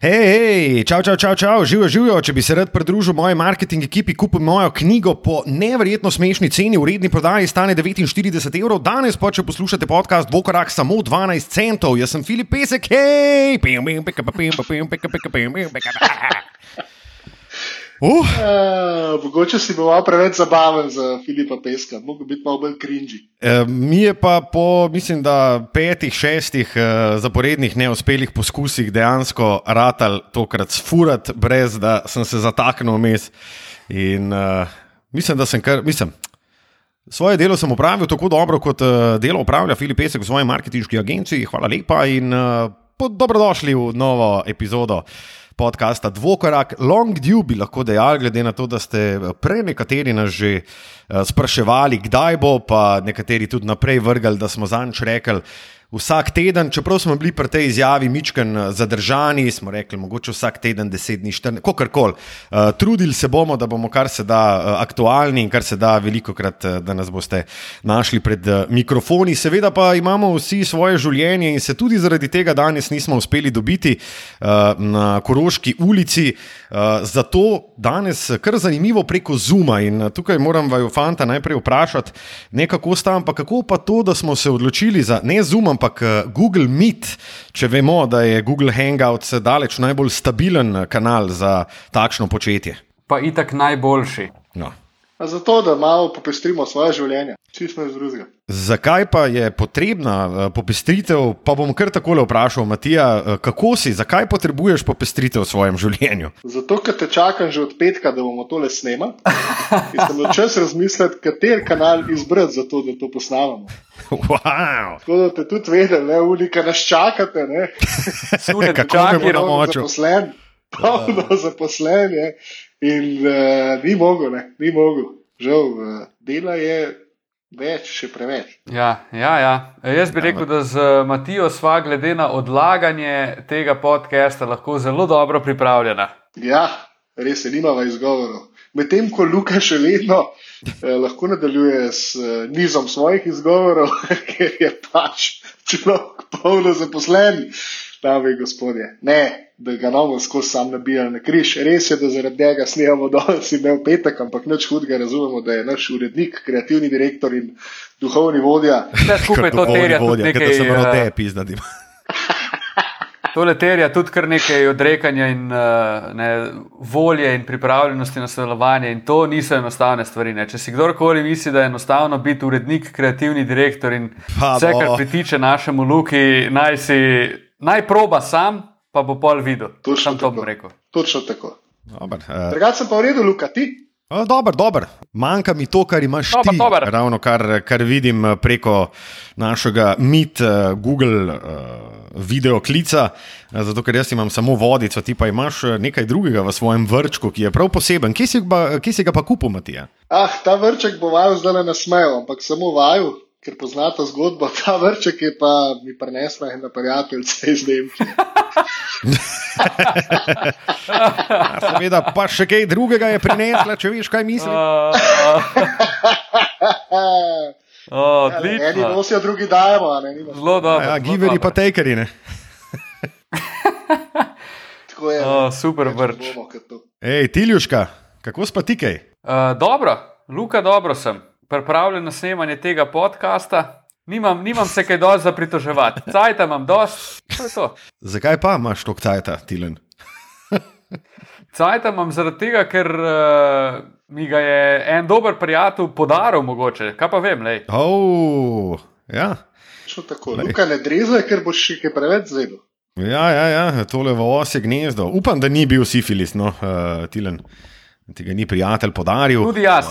Hej, hej, čau, čau, čau, čau, živijo, živijo. Če bi se rad pridružil moji marketing ekipi, kupil mojo knjigo po neverjetno smešni ceni, v redni prodaji stane 49 evrov, danes pa če poslušate podcast Vokorak samo 12 centov. Jaz sem Filip Pesek, hej, pim, pim, pika, pim, pim, pika, pika, pim, pim, pika, Uh. Uh, mogoče si bil malo preveč zabaven za Filipa Peska, mogoče biti malo bolj krinži. Uh, mi je pa po, mislim, da petih, šestih uh, zaporednih neuspelih poskusih dejansko ratal tokrat sfurat, brez da sem se zataknil vmes. In uh, mislim, da sem kar, mislim. Svoje delo sem upravil tako dobro, kot delo upravlja Filip Pesek v svoji marketinški agenciji. Hvala lepa in uh, dobrodošli v novo epizodo podcasta Dvokorak, Long Dew bi lahko dejal, glede na to, da ste prej nekateri nas že uh, spraševali, kdaj bo, pa nekateri tudi naprej vrgali, da smo zanč rekli vsak teden, čeprav smo bili pri tej izjavi mičken eh, zadržani, smo rekli, mogoče vsak teden, deset dni, štiri, kako koli. Uh, trudili se bomo, da bomo kar se da uh, aktualni in kar se da veliko krat, uh, da nas boste našli pred uh, mikrofoni. Seveda pa imamo vsi svoje življenje in se tudi zaradi tega danes nismo uspeli dobiti uh, na Koroški ulici. Uh, zato danes kar zanimivo preko Zuma in tukaj moram vaju fanta najprej vprašati, ne kako sta, ampak kako pa to, da smo se odločili za ne Zoom, ampak eh, Google Meet, če vemo, da je Google Hangouts daleč najbolj stabilen eh, kanal za takšno početje. Pa itak najboljši. No. Zato, da malo popestrimo svoje življenje, čisto iz drugega. Zakaj pa je potrebna uh, popestritev? Pa bom kar takole vprašal, Matija, uh, kako si, zakaj potrebuješ popestritev v svojem življenju? Zato, ker te čakam že od petka, da bomo tole snemali. In sem čas razmisliti, kater kanal izbrati za to, da to posnamemo. Wow. Tako da te tudi vedel, ne, unika nas čakate. Sune, Kako me bo na moču? Zaposlen, polno zaposlen je. In uh, ni mogel, ne, ni mogel. Žal, uh, dela je več, še preveč. Ja, ja, ja. Jaz bi rekel, da z Matijo sva glede na odlaganje tega podcasta lahko zelo dobro pripravljena. Ja, res je, nimava izgovorov. Medtem ko Luka še vedno eh, lahko nadaljuje s eh, nizom svojih izgovorov, ker je pač človek polno zaposlen, dame in gospodje. Ne, da ga novo skozi sam nabijal na križ. Res je, da zaradi tega snemamo danes v petek, ampak nič hudega razumemo, da je naš urednik, kreativni direktor in duhovni vodja. Vse skupaj to terja tudi nekaj. Da se moramo eh, te piznati. Tole terja tudi kar nekaj odrekanja in uh, ne, volje in pripravljenosti na sodelovanje, in to niso enostavne stvari. Ne. Če si kdorkoli misli, da je enostavno biti urednik, kreativni direktor in Pa vse, kar pritiče našemu luki, naj, si, naj proba sam, pa bo pol videl. Točno Sam to bom rekel. Točno tako. Dobar, uh, Drugače sem pa v redu, Luka, ti. Dober, dober. Manjka mi to, kar imaš Dober, ti. dober. Ravno kar, kar vidim eh, preko našega Meet, uh, Google uh, video klica. Zato, ker jaz imam samo vodico, ti pa imaš eh, nekaj drugega v svojem vrčku, ki je prav poseben. Kje si, pa, kje si ga pa kupil, Matija? Ah, ta vrček bo vaju zdaj nasmejal, ampak samo vaju, ker poznata zgodbo. Ta vrček je pa mi prinesla ena prijateljica iz Nemčije. Ja, seveda, pa še kaj drugega je prinesla, če veš, kaj mislim. Uh, uh, Eni nosijo, drugi dajemo, a ne nima. Zelo dobro. Ja, giveri pa tekeri. Ne? Tako je. O, super vrč. Ej, Tiljuška, kako spa ti kaj? Uh, dobro, Luka, dobro sem. Pripravljen na snemanje tega podcasta. Nimam, nimam se kaj dosti za pritoževati. Cajt imam dosti. To je to. Zakaj pa imaš to ktajta, Tilen? Cajt imam zaradi tega, ker uh, mi ga je en dober prijatelj podaril, mogoče. Kaj pa vem, lej. Oh, ja. Točno tako. Luka ne drezaj, ker boš še kaj preveč zvedel. Ja, ja, ja, tole v osje gnezdo. Upam, da ni bil sifilis, no, uh, Tilen. Ti ga ni prijatelj podaril. Tudi jaz,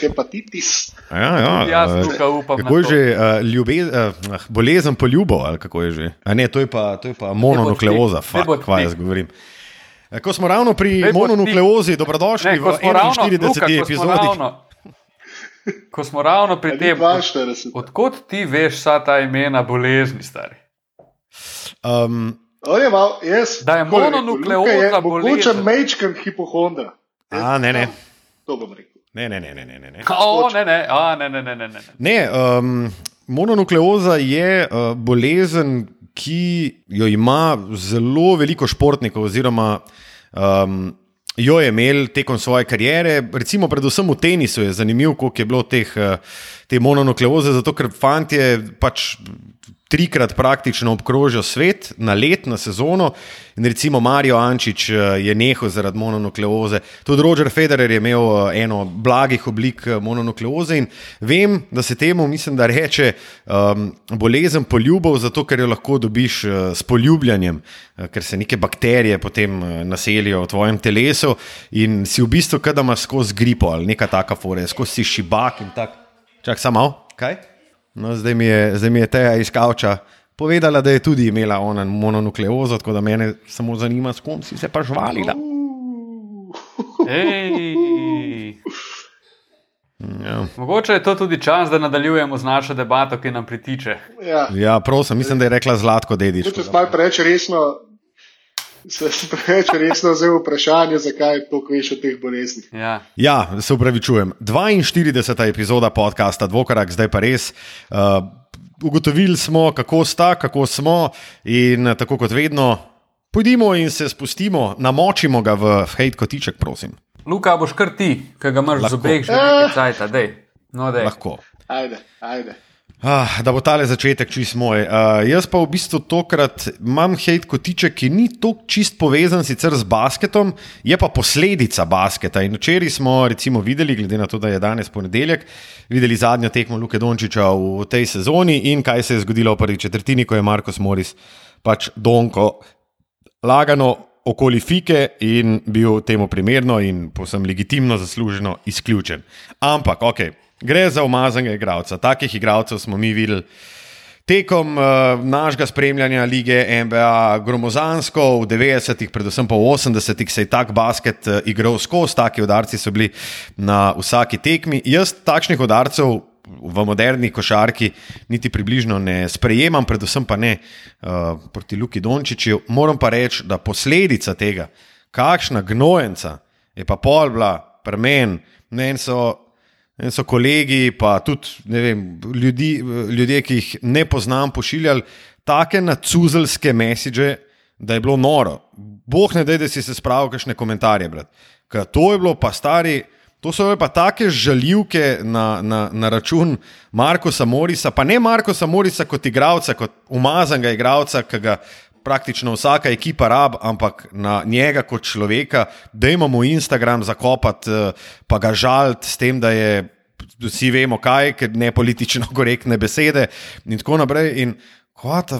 Hepatitis. Ja, ja, tudi jaz, eh, Luka, upam. Kako je na to. že uh, ljube, uh, bolezen po ljubo, ali kako je že? A ne, to je pa, to je pa mononukleoza, fakt, kaj jaz govorim. Eh, Ko smo ravno pri ti. mononukleozi, dobrodošli Ne, v ko smo ravno, 41. Luka, ko smo epizodi. ko smo ravno pri tem, 42. odkot ti veš vsa ta imena bolezni, stari? Um, On je mal, jaz, Da je mononukleoza je bolezen. Mogoče mečken hipohondra. a, ne, ne. To bom rekel. Ne, ne, ne, ne, ne, ne. ne. O, ne, ne, a, ne, ne, ne, ne, ne. Ne, um, mononukleoza je uh, bolezen, ki jo ima zelo veliko športnikov, oziroma um, jo je imel tekom svoje kariere, recimo, predvsem v tenisu je zanimivo, koliko je bilo teh, te mononukleoze, zato ker fantje pač trikrat praktično obkrožijo svet na let, na sezono. In recimo Marijo Ančič eh, je nehal zaradi mononukleoze, tudi Roger Federer je imel eh, eno blagih oblik eh, mononukleoze. In vem, da se temu, mislim, da reče um, bolezen poljubov, zato ker jo lahko dobiš s poljubljanjem, ker se neke bakterije potem naselijo v tvojem telesu in si v bistvu, kada imaš skozi gripo ali neka taka fore, skozi si šibak in tako. Čak samo, kaj? No, zdaj, mi je, zdaj mi je Teja iz Kavča povedala, da je tudi imela ona mononukleozo, tako da me samo zanima, s kom si se pa žvalila. Ja. Mogoče je to tudi čas, da nadaljujemo z našo debato, ki nam pritiče. Ja, ja prosim, mislim, da je rekla Zlatko Dedič. Če se malo preveč resno, se preveč resno vzel vprašanje, zakaj toliko veš o teh boleznih. Ja. ja, se upravičujem. 42. epizoda podcasta Dvokarak, zdaj pa res. Uh, ugotovili smo, kako sta, kako smo, in tako kot vedno, pojdimo in se spustimo, namočimo ga v hate kotiček, prosim. Luka, boš kar ti, ki ga imaš z obeh že nekaj časa, da je. Lahko. Ajde, ajde. Ah, da bo tale začetek čist moj. Uh, jaz pa v bistvu tokrat imam hate kotiček, ki ni tako čist povezan sicer z basketom, je pa posledica basketa. In včeraj smo recimo videli, glede na to, da je danes ponedeljek, videli zadnjo tekmo Luke Dončiča v tej sezoni in kaj se je zgodilo v prvi četrtini, ko je Marko Moris pač Donko lagano okoli fike in bil temu primerno in posem legitimno zasluženo izključen. Ampak, okej. Okay. Gre za umazanega igralca. Takih igralcev smo mi videli tekom uh, našega spremljanja lige NBA, gromozansko v 90-ih, predvsem pa v 80-ih, se je tak basket uh, igral skozi, taki udarci so bili na vsaki tekmi. Jaz takšnih udarcev v moderni košarki niti približno ne sprejemam, predvsem pa ne uh, proti Luki Dončiću. Moram pa reči, da posledica tega, kakšna gnojenca je pa pol bila, premen, meni so. In so kolegi, pa tudi vem, ljudi, ljudje, ki jih ne poznam, pošiljali take nacuzelske mesiče, da je bilo noro. Bog ne da, da si se spravil kakšne komentarje. To je bilo pa stari. To so pa take žaljivke na, na, na račun Markoša Morisa, pa ne Markoša Morisa kot igralca, kot umazanega igralca, ki ga praktično vsaka ekipa rab, ampak na njega kot človeka, da imamo Instagram zakopati, eh, pa ga žaliti s tem, da je vsi vemo kaj, ker ne politično korektne besede in tako naprej. In Hvata,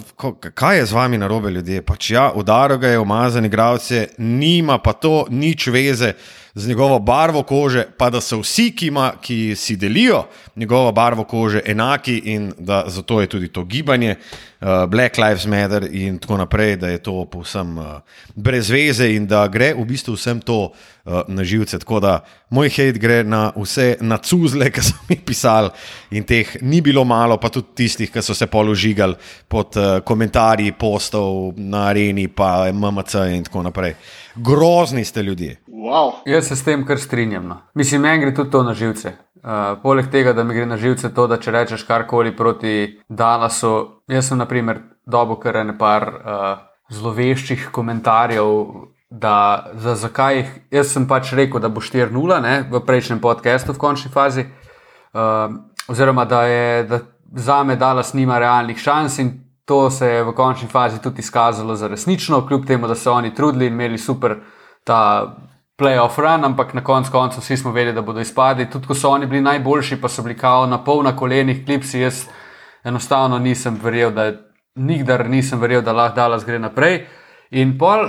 kaj je z vami na robe, ljudje? Pač ja, udaro ga je umazan, igralce, nima pa to nič veze z njegovo barvo kože, pa da so vsi, ki, ima, ki si delijo njegovo barvo kože, enaki in da zato je tudi to gibanje, uh, Black Lives Matter in tako naprej, da je to povsem uh, brez veze in da gre v bistvu vsem to uh, na živce. Tako da moj hate gre na vse nacuzle, ki so mi pisali in teh ni bilo malo, pa tudi tistih, ki so se položigali pod uh, komentarji postov na areni, pa MMC in tako naprej. Grozni ste ljudje. Wow. Jaz se s tem kar strinjam. No. Mislim, meni gre tudi to na živce. Uh, poleg tega, da mi gre na živce to, da če rečeš karkoli proti Dallasu, jaz sem naprimer dobo kar ne par uh, zloveščih komentarjev. Da, za, zakaj jih, jaz sem pač rekel, da bo 4-0 v prejšnjem podkastu, v končni fazi, uh, oziroma da, je, da za me Dallas nima realnih šans in to se je v končni fazi tudi izkazalo za resnično, kljub temu, da so oni trudili in imeli super ta playoff run, ampak na koncu koncev vsi smo vedeli, da bodo izpadli. Tudi ko so oni bili najboljši, pa so bili kao na pol na kolenih, klipsi. Jaz enostavno nisem verjel, da nikdar nisem verjel, da lahko Dallas gre naprej. In pol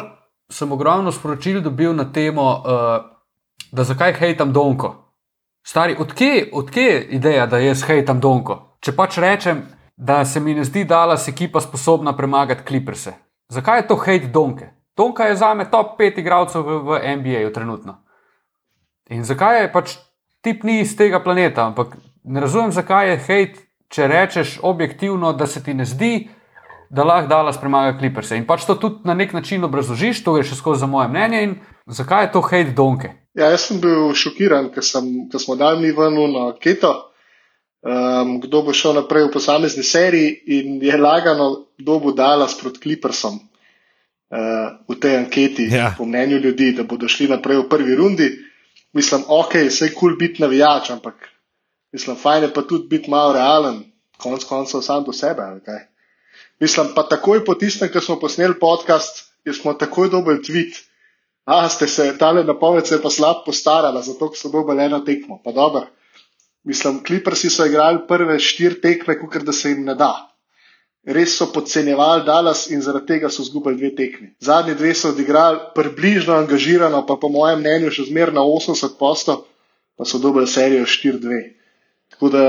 sem ogromno sporočil dobil na temo, uh, da zakaj hejtam Donko. Stari, odkje od je ideja, da jaz hejtam Donko? Če pač rečem, da se mi ne zdi, da je ekipa sposobna premagati kliprse. Zakaj je to hejt Donke? Tonka je za me top 5 igralcev v, v NBA trenutno. In zakaj je pač tip ni iz tega planeta? Ampak ne razumem, zakaj je hate, če rečeš objektivno, da se ti ne zdi, da lahko Dallas premaga kliprse. In pač to tudi na nek način obrazložiš, to je še skozi moje mnenje. In zakaj je to hate donke? Ja, jaz sem bil šokiran, ker, sem, ker smo dali ven na keto. um, kdo bo šel naprej v posamezni seriji, in je lagano, kdo bo Dallas proti Clippersom v tej anketi, Ja. po mnenju ljudi, da bodo šli naprej v prvi rundi. Mislim, ok, vse je kul cool biti navijač, ampak mislim, fajn je pa tudi biti malo realen, konec koncev sam do sebe. kaj. Mislim, pa takoj po tistem, ko smo posneli podcast, smo takoj dobili tweet. A, ste se, tale napoved se je pa slab postarala, zato so dobili eno tekmo. Pa dobro. Mislim, Clippersi so igrali prve štiri tekme, kot da se jim ne da. Res so podcenjevali Dallas in zaradi tega so izgubili dve tekmi. Zadnji dve so odigrali približno angažirano, pa po mojem mnenju še zmeraj na 80 postov, pa so dobili serijo 4-2. Tako da,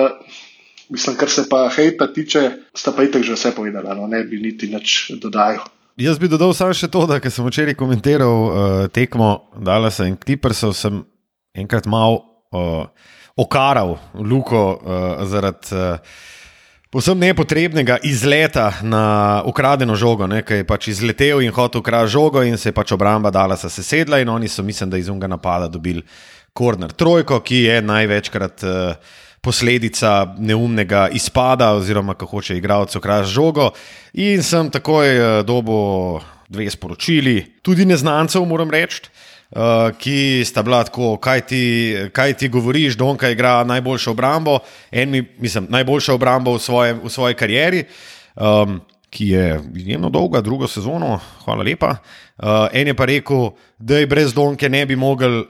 mislim, kar se pa hejta tiče, sta pa itek že vse povedala, no ne bi niti nič dodajal. Jaz bi dodal samo še to, da sem včeraj komentiral uh, tekmo Dallasa in Clippersov, sem enkrat mal uh, okaral Luko uh, zaradi uh, povsem nepotrebnega izleta na ukradeno žogo, ki je pač izletel in hotel ukrasti žogo, in se je pač obramba Dallasa sesedla, in oni so, mislim, da iz unga napada dobili korner trojko, ki je največkrat. Uh, Posledica neumnega izpada, oziroma kako hoče igralec ukrasti žogo. In sem takoj uh, dobil dve sporočili, tudi neznancev, moram reči, uh, ki sta bila tako, kaj ti, kaj ti govoriš, Donka igra najboljšo obrambo, en mi, mislim, najboljšo obrambo v, svoje, v svoji karieri. Um, Ki je izjemno dolga, drugo sezono, hvala lepa. Uh, en je pa rekel, da je brez Donke ne bi mogel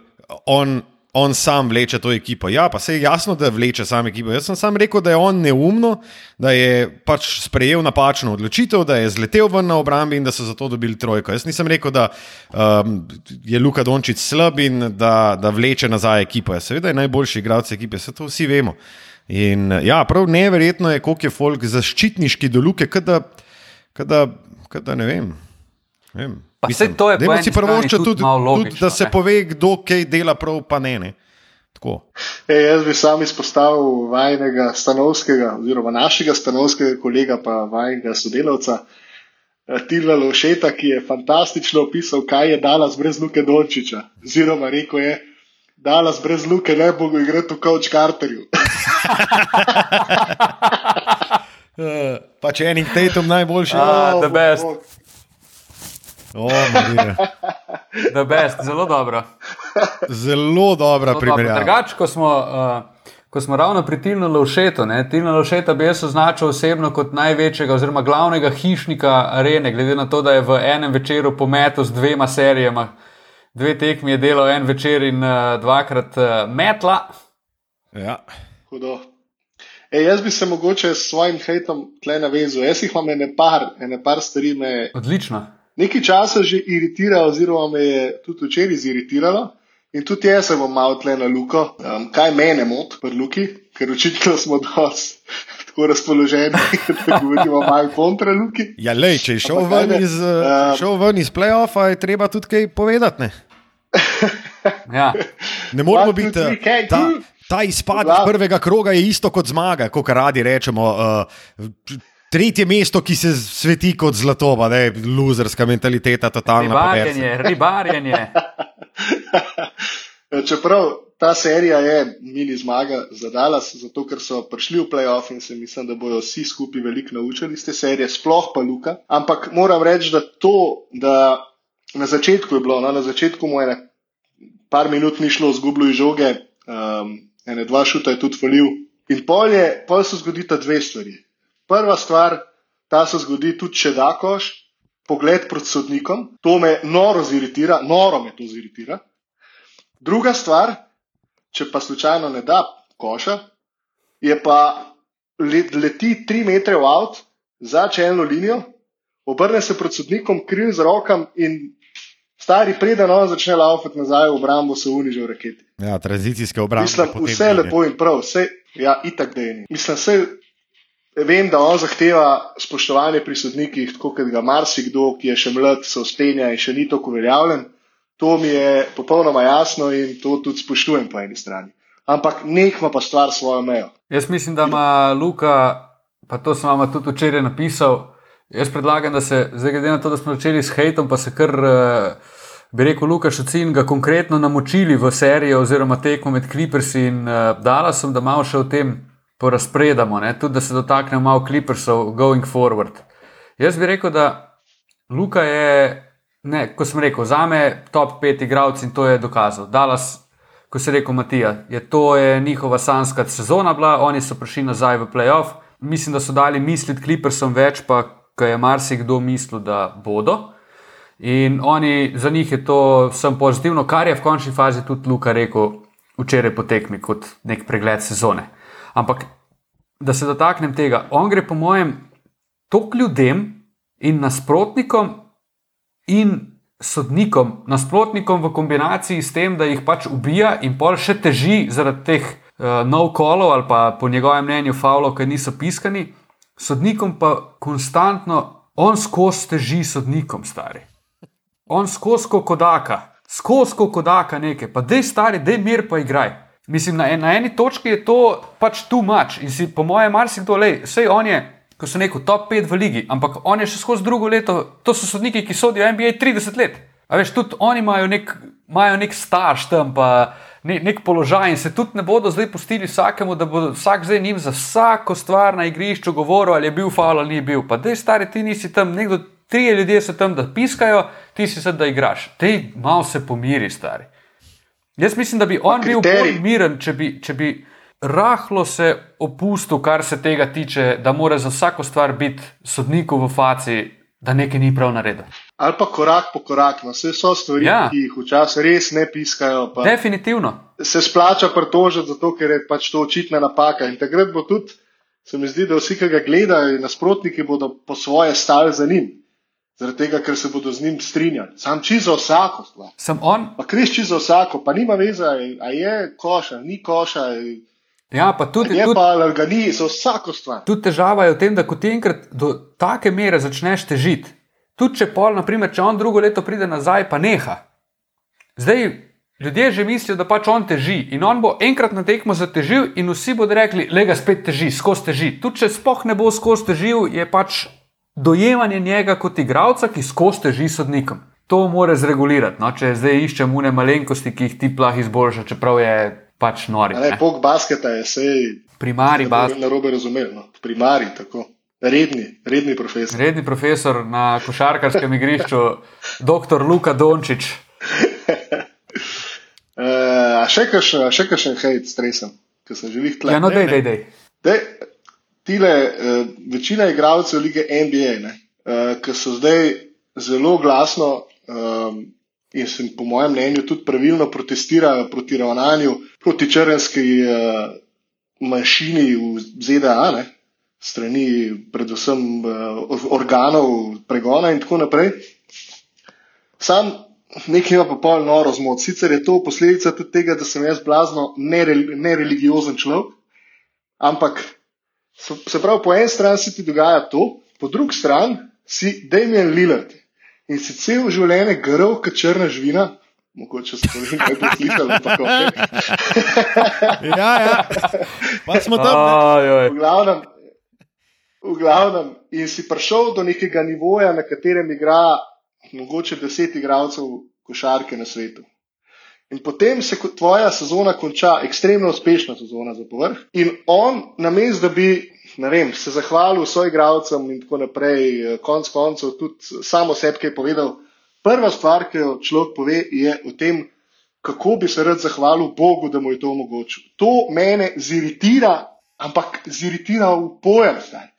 on on sam vleče to ekipo. Ja, pa se je jasno, da vleče sam ekipo. Jaz sem sam rekel, da je on neumno, da je pač sprejel napačno odločitev, da je zletel ven na obrambi in da so zato dobili trojko. Jaz nisem rekel, da um, je Luka Dončić slab in da, da vleče nazaj ekipo. Ja, seveda je najboljši igralec ekipe, vse to vsi vemo. In ja, prav neverjetno je, koliko je folk zaščitniški do Luke, kada, kada, kada ne vem. Saj to je eni si prvoščiti tudi tudi, malo tudi, logično, da se ne. pove, kdo kaj dela prav, pa ne. ne. Tako. E, jaz bi sam izpostavil vajnega stanovskega, oziroma našega stanovskega kolega, pa vajnega sodelavca, eh, Tilna Lovšeta, ki je fantastično opisal, kaj je Dalas brez Luke Dončiča. Oziroma rekel je, Dalas brez Luke ne bo igral v Coach Carterju. Uh, pa če enim Tatum najboljši. Ah, the Oh, best. bog. Oh, Marija. The best, zelo dobro. Zelo dobra primerjava. Drugače, ko smo. Uh, Ko smo ravno pri Tilnu Lovšetu, ne, Tilna Lovšeta bi jaz označil osebno kot največjega oziroma glavnega hišnika arene, glede na to, da je v enem večeru pometel z dvema serijama. Dve tekmi je delal en večer in uh, dvakrat uh, metla. Ja. Hudo. E, jaz bi se mogoče s svojim hejtom tle navezal. Jaz jih imam ene par, ene par stvari me Odlično. Nekaj časa že iritira, oziroma me je tudi včeraj ziritiralo. In tudi jaz se bom malo tle na luko. Um, kaj mene moti pri luki, ker očitno smo dosti tako razpoloženi, da govorimo malo kontra luki. Ja, lej, če je šel ven, ajde, iz, um, šel ven iz playoffa, je treba tudi kaj povedati. Ne, Ja. ne moramo biti. Ta, ta izpad iz prvega kroga je isto kot zmaga, kot radi rečemo. Uh, tretje mesto, ki se sveti kot zlato, pa ne, loserska mentaliteta, totalna. Ribarjenje, ribarjenje. Čeprav ta serija je mini zmaga za Dallas, zato ker so prišli v playoff in se mislim, da bodo vsi skupaj veliko naučili iz te serije, sploh pa Luka. Ampak moram reči, da to, da na začetku je bilo, no, na začetku mu je par minut ni šlo, zgubljal je žoge, um, ene dva šuta je tudi falil. In pol, je, pol se zgodita dve stvari. Prva stvar, ta se zgodi tudi, če da koš, pogled proti sodnikom, to me noro ziritira, noro me to ziritira. Druga stvar, če pa slučajno ne da koša, je pa let, leti tri metre v avt za čelno linijo, obrne se pred sodnikom, kriv z rokam in stari preden on začne laufati nazaj v obrambo, se uniži v raketi. Ja, tranzicijske obrambe. Mislim, vse lepo in prav, vse, ja, itak da je ni. Mislim, vse, vem, da on zahteva spoštovanje pri sodnikih, tako kot ga marsikdo, ki je še mlad, se uspenja in še ni tako uveljavljen. To mi je popolnoma jasno in to tudi spoštujem po eni strani. Ampak nekma pa stvar svojo mejo. Jaz mislim, da ima Luka, pa to sem vam tudi včeraj napisal. Jaz predlagam, da se, zdaj glede na to, da smo začeli s hejtom, pa se kar, eh, bi rekel, Luka Šucin ga konkretno namočili v serijo oziroma tekmo med Clippersi in uh, Dallasom, da malo še o tem porazpredamo, ne? tudi da se dotaknemo malo Clippersov, going forward. Jaz bi rekel, da Luka je, ne, ko sem rekel, za me top pet igralcev in to je dokazal. Dallas, ko se je rekel Matija, je to je njihova sanska sezona bila, oni so prišli nazaj v playoff. Mislim, da so dali misliti Clippersom več, pa kar je marsikdo mislil, da bodo. In oni, za njih je to vsem pozitivno, kar je v končni fazi tudi Luka rekel včeraj po tekmi, kot nek pregled sezone. Ampak, da se dotaknem tega, on gre po mojem tok ljudem in nasprotnikom in sodnikom, nasprotnikom v kombinaciji s tem, da jih pač ubija in pol še teži zaradi teh uh, no-kolov ali pa po njegovem mnenju faulov, ki niso piskani, sodnikom pa konstantno on skozi teži sodnikom stari. On skozi kodaka, skozi kodaka nekaj, pa dej stari, dej mir pa igraj. Mislim, na, na eni točki je to pač tu mač in si po mojem marsikdo, le, vse on je, ko so neko top 5 v ligi, ampak on je še skozi drugo leto, to so sodniki, ki sodijo NBA 30 let. A veš, tudi oni imajo nek, imajo nek starš tam, pa ne, nek položaj in se tudi ne bodo zdaj pustili vsakemu, da bo vsak zdaj njim za vsako stvar na igrišču govoril, ali je bil faul ali ni bil. Pa dej stari, ti nisi tam nekdo tri ljudje so tam, da piskajo, ti si sedaj, da igraš. Te malo se pomiri, stari. Jaz mislim, da bi on bil bolj miren, če bi, če bi rahlo se opustil, kar se tega tiče, da mora za vsako stvar biti sodniku v faci, da nekaj ni prav naredil. Ali pa korak po korak, no, vse so stvari, ja. ki jih včasih res ne piskajo. Definitivno. Se splača pritožiti, zato ker je pač to očitna napaka. In takrat bo tudi, se mi zdi, da vsi, ki ga gledajo, nasprotniki bodo po svoje stali za njim. Zaradi tega, ker se bodo z njim strinjali. Sam čisto vsako stvar. Sem on. Pa križ čisto vsako, pa nima veze, a je koša, ni koša. Ja, pa tudi, je tudi, pa alergani za vsako stvar. Tudi težava je v tem, da ko ti enkrat do take mere začneš težiti, tudi če pol, naprimer, če on drugo leto pride nazaj, pa neha. Zdaj, ljudje že mislijo, da pač on teži in on bo enkrat na tekmo zatežil in vsi bodo rekli, le ga spet teži, skozi teži. Tudi če spoh ne bo skozi težil, je pač dojemanje njega kot igralca, ki skozi teži sodnikom. To mora zregulirati. No? Če zdaj iščemo une malenkosti, ki jih ti plah izboljša, čeprav je pač nori. Ne, pok basketa je sej. Primari basket. Na robe razumel, no? primari tako. Redni, redni profesor. Redni profesor na košarkarskem igrišču, dr. Luka Dončić. uh, še kakšen hejt stresem, ki sem že jih tleh. Ja, no, dej, dej, dej tile, uh, večina igralcev lige NBA, uh, ki so zdaj zelo glasno um, in se po mojem mnenju tudi pravilno protestirajo proti ravnanju, proti črnski uh, manjšini v ZDA, ne, strani predvsem uh, organov pregona in tako naprej. Sam nekaj ima pa pol noro zmot. Sicer je to posledica tudi tega, da sem jaz blazno nereligiozen človek, ampak Se pravi, po eni strani se ti dogaja to, po drugi strani si Damien Lillard in si cel življenje grl, kot črna živina. Mogoče se to že nekaj poslušalo, tako je. Ja, ja, pa smo tam. V glavnem, v glavnem, in si prišel do nekega nivoja, na katerem igra mogoče deset igralcev košarke na svetu. In potem se tvoja sezona konča, ekstremno uspešna sezona za povrh. In on, namesto da bi vem, se zahvalil svojim igralcem in tako naprej, eh, konc koncev tudi samo sebi, ki je povedal, prva stvar, ki jo človek pove, je o tem, kako bi se rad zahvalil Bogu, da mu je to omogočil. To mene ziritira, ampak ziritira v pojem. Zdaj.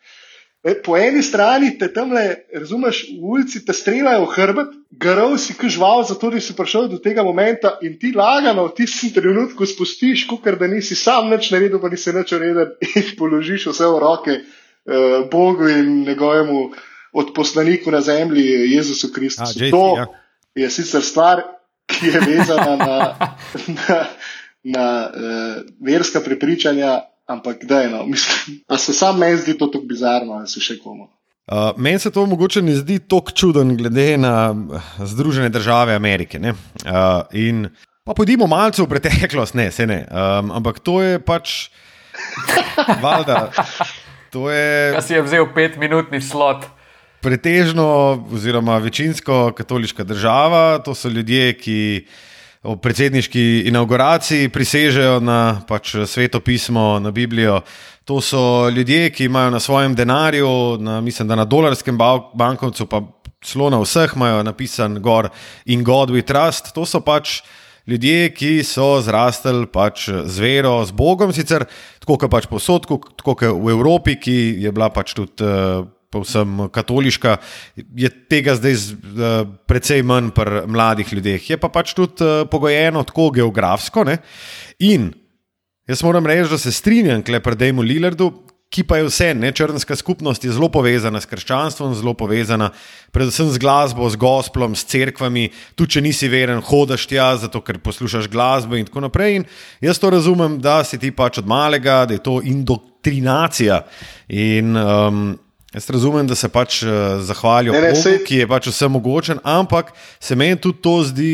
E, po eni strani te tam le, razumeš, v ulici te streljajo v hrbet, grov si kažval, zato da si prišel do tega momenta in ti lagano v tistem trenutku spustiš, ker da nisi sam nič naredil, pa nisi nič naredil in položiš vse v roke eh, Bogu in njegovemu odposlaniku na zemlji, Jezusu Kristusu. To ja. je sicer stvar, ki je vezana na, na, na uh, verska prepričanja, Ampak, da je no, mislim, da se sam meni zdi to tako bizarno, da se še komu. Uh, meni se to mogoče ne zdi tako čuden, glede na uh, Združene države Amerike. Uh, in pa pojdimo malce v preteklost, ne, se ne. Um, ampak to je pač. Valjda, to je. Jaz si je vzel petminutni slot. Pretežno, oziroma večinsko katoliška država, to so ljudje, ki ob predsedniški inauguraciji prisežejo na pač sveto pismo, na Biblijo. To so ljudje, ki imajo na svojem denarju, na, mislim, da na dolarskem bankovcu, pa celo na vseh imajo napisan gor in God we trust. To so pač ljudje, ki so zrastali pač z vero, z Bogom, sicer tako kot pač posod, tako kot v Evropi, ki je bila pač tudi. Uh, Povsem katoliška, je tega zdaj uh, precej manj pri mladih ljudeh. Je pa pač tudi uh, pogojeno tako geografsko. Ne? In jaz moram reči, da se strinjam, kle pri Dejmu Lillardu, ki pa je vse, ne črnska skupnost je zelo povezana s krščanstvom, zelo povezana predvsem z glasbo, z gospelom, s cerkvami. Tu, če nisi veren, hodaš tja, zato ker poslušaš glasbo in tako naprej. In jaz to razumem, da si ti pač od malega, da je to indoktrinacija. In um, jaz razumem, da se pač uh, zahvalijo Bogu, sej... ki je pač vse mogočen, ampak se meni tudi to zdi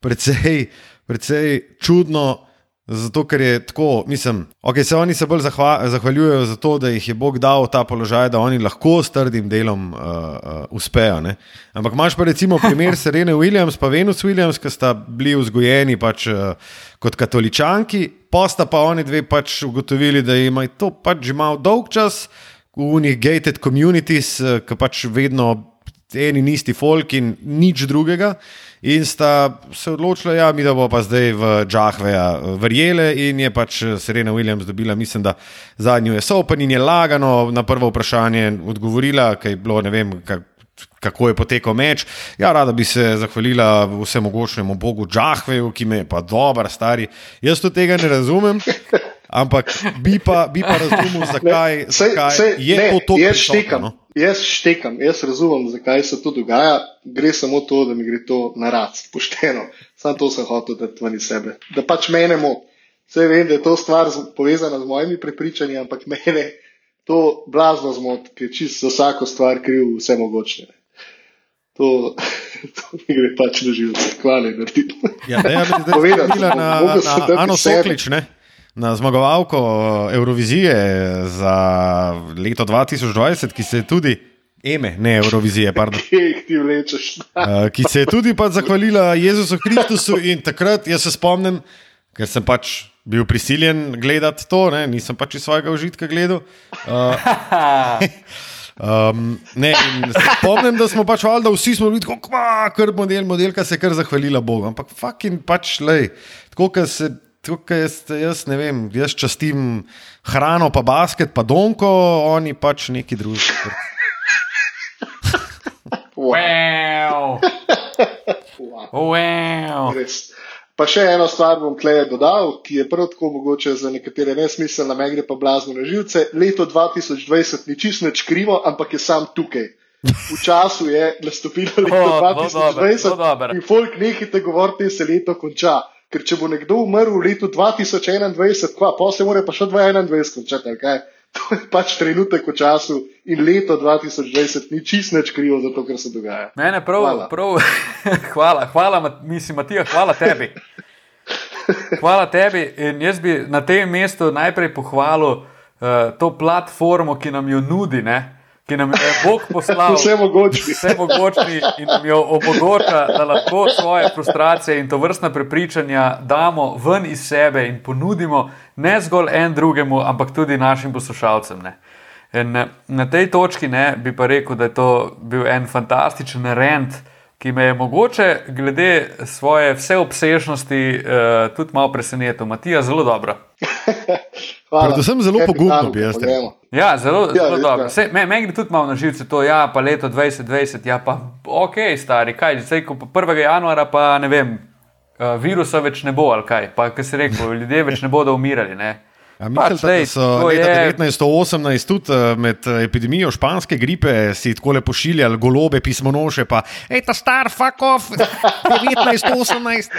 precej, precej čudno. Zato, ker je tako, mislim, okay, se oni se bolj zahva, zahvaljujejo za to, da jih je Bog dal v ta položaj, da oni lahko s trdim delom uh, uh, uspejo. Ne? Ampak imaš pa recimo primer Serene Williams, pa Venus Williams, ki sta bili vzgojeni pač, uh, kot katoličanki, pa sta pa oni dve pač ugotovili, da imajo to pač že malo dolg čas v unih gated communities, uh, ki pač vedno eni in isti folk in nič drugega. In sta se odločila, ja, mi da bo pa zdaj v Džahveja eh, verjele, in je pač eh, Serena Williams dobila, mislim, da zadnjo je sopen in je lagano na prvo vprašanje odgovorila, kaj je bilo, ne vem. Kak, Kako je potekal meč? Ja, rada bi se zahvalila vsemogočnemu Bogu Džahveju, ki me je pa dober, stari. Jaz to tega ne razumem, ampak bi pa, bi pa razumel, zakaj, ne, sej, zakaj sej, je ne, to tako. Jaz štekam, no? jaz štekam, jaz razumem, zakaj se to dogaja. Gre samo to, da mi gre to na rad, pošteno. Sam to sem hotel dati ven iz sebe. Da pač mene moti. Vse vem, da je to stvar povezana z mojimi prepričanji, ampak mene to blazno zmot, ker čisto za vsako stvar kriv vse mogoče. To, to mi gre pač na živce, hvale, da ti to. Ja, ne, ja, da bi to videla na, na, na Ano Soklič, ne? Na zmagovalko Eurovizije za leto 2020, ki se je tudi. Eme, ne Eurovizije, pardon. uh, ki se je tudi pač zahvalila Jezusu Kristusu in takrat, jaz se spomnim, ker sem pač bil prisiljen gledati to, ne? nisem pač iz svojega užitka gledal. Uh, um, ne, spomnim, da smo pač valjda vsi smo bili tako, kar model, modelka se je kar zahvalila Bogu. Ampak fucking pač lej, tako kot se. Tukaj jaz, jaz ne vem, jaz častim hrano, pa basket, pa donko, oni pač neki drugi. Wow. wow. Pa še eno stvar bom tleh dodal, ki je prav tako mogoče za nekatere nesmiselne, me gre pa blazno na živce. Leto 2020 ni čisto nič krivo, ampak je sam tukaj. V času je nastopilo leto oh, 2020 dober, in folk nehite govoriti, se leto konča. Ker če bo nekdo umrl v letu 2021, pa se mora pa še 2021 končati. Okay? To je pač trenutek v času in leto 2020 ni čist neč krivo za to, kar se dogaja. Mene prav, hvala. Prav, hvala, hvala, mislim, Matija, hvala tebi. Hvala tebi. In jaz bi na tem mestu najprej pohvalil uh, to platformo, ki nam jo nudi. Ne? Ki nam je Bog poslal vse mogoče. Vse mogoče in nam jo omogoča, da lahko svoje frustracije in to vrstna prepričanja damo ven iz sebe in ponudimo ne zgolj en drugemu, ampak tudi našim poslušalcem. Na, na tej točki ne, bi pa rekel, da je to bil en fantastičen rent, ki me je mogoče, glede svoje vseobsežnosti, uh, tudi malo presenetil. Matija, zelo dobro. Predvsem zelo pogumno bi jaz rekel. Ja, zelo, ja, zelo dobro. Meni me gre tudi malo na živce to, ja, pa leto 2020, ja, pa ok, stari, kaj, zdaj, ko pa 1. januara, pa ne vem, uh, virusa več ne bo, ali kaj, pa kaj se reče, ljudje več ne bodo umirali. Ne? Ja, mislim, pač, da so leta je... 1918 tudi uh, med epidemijo španske gripe si tako le pošiljali golobe, pismo noše, pa je ta star, fuck off, 1918,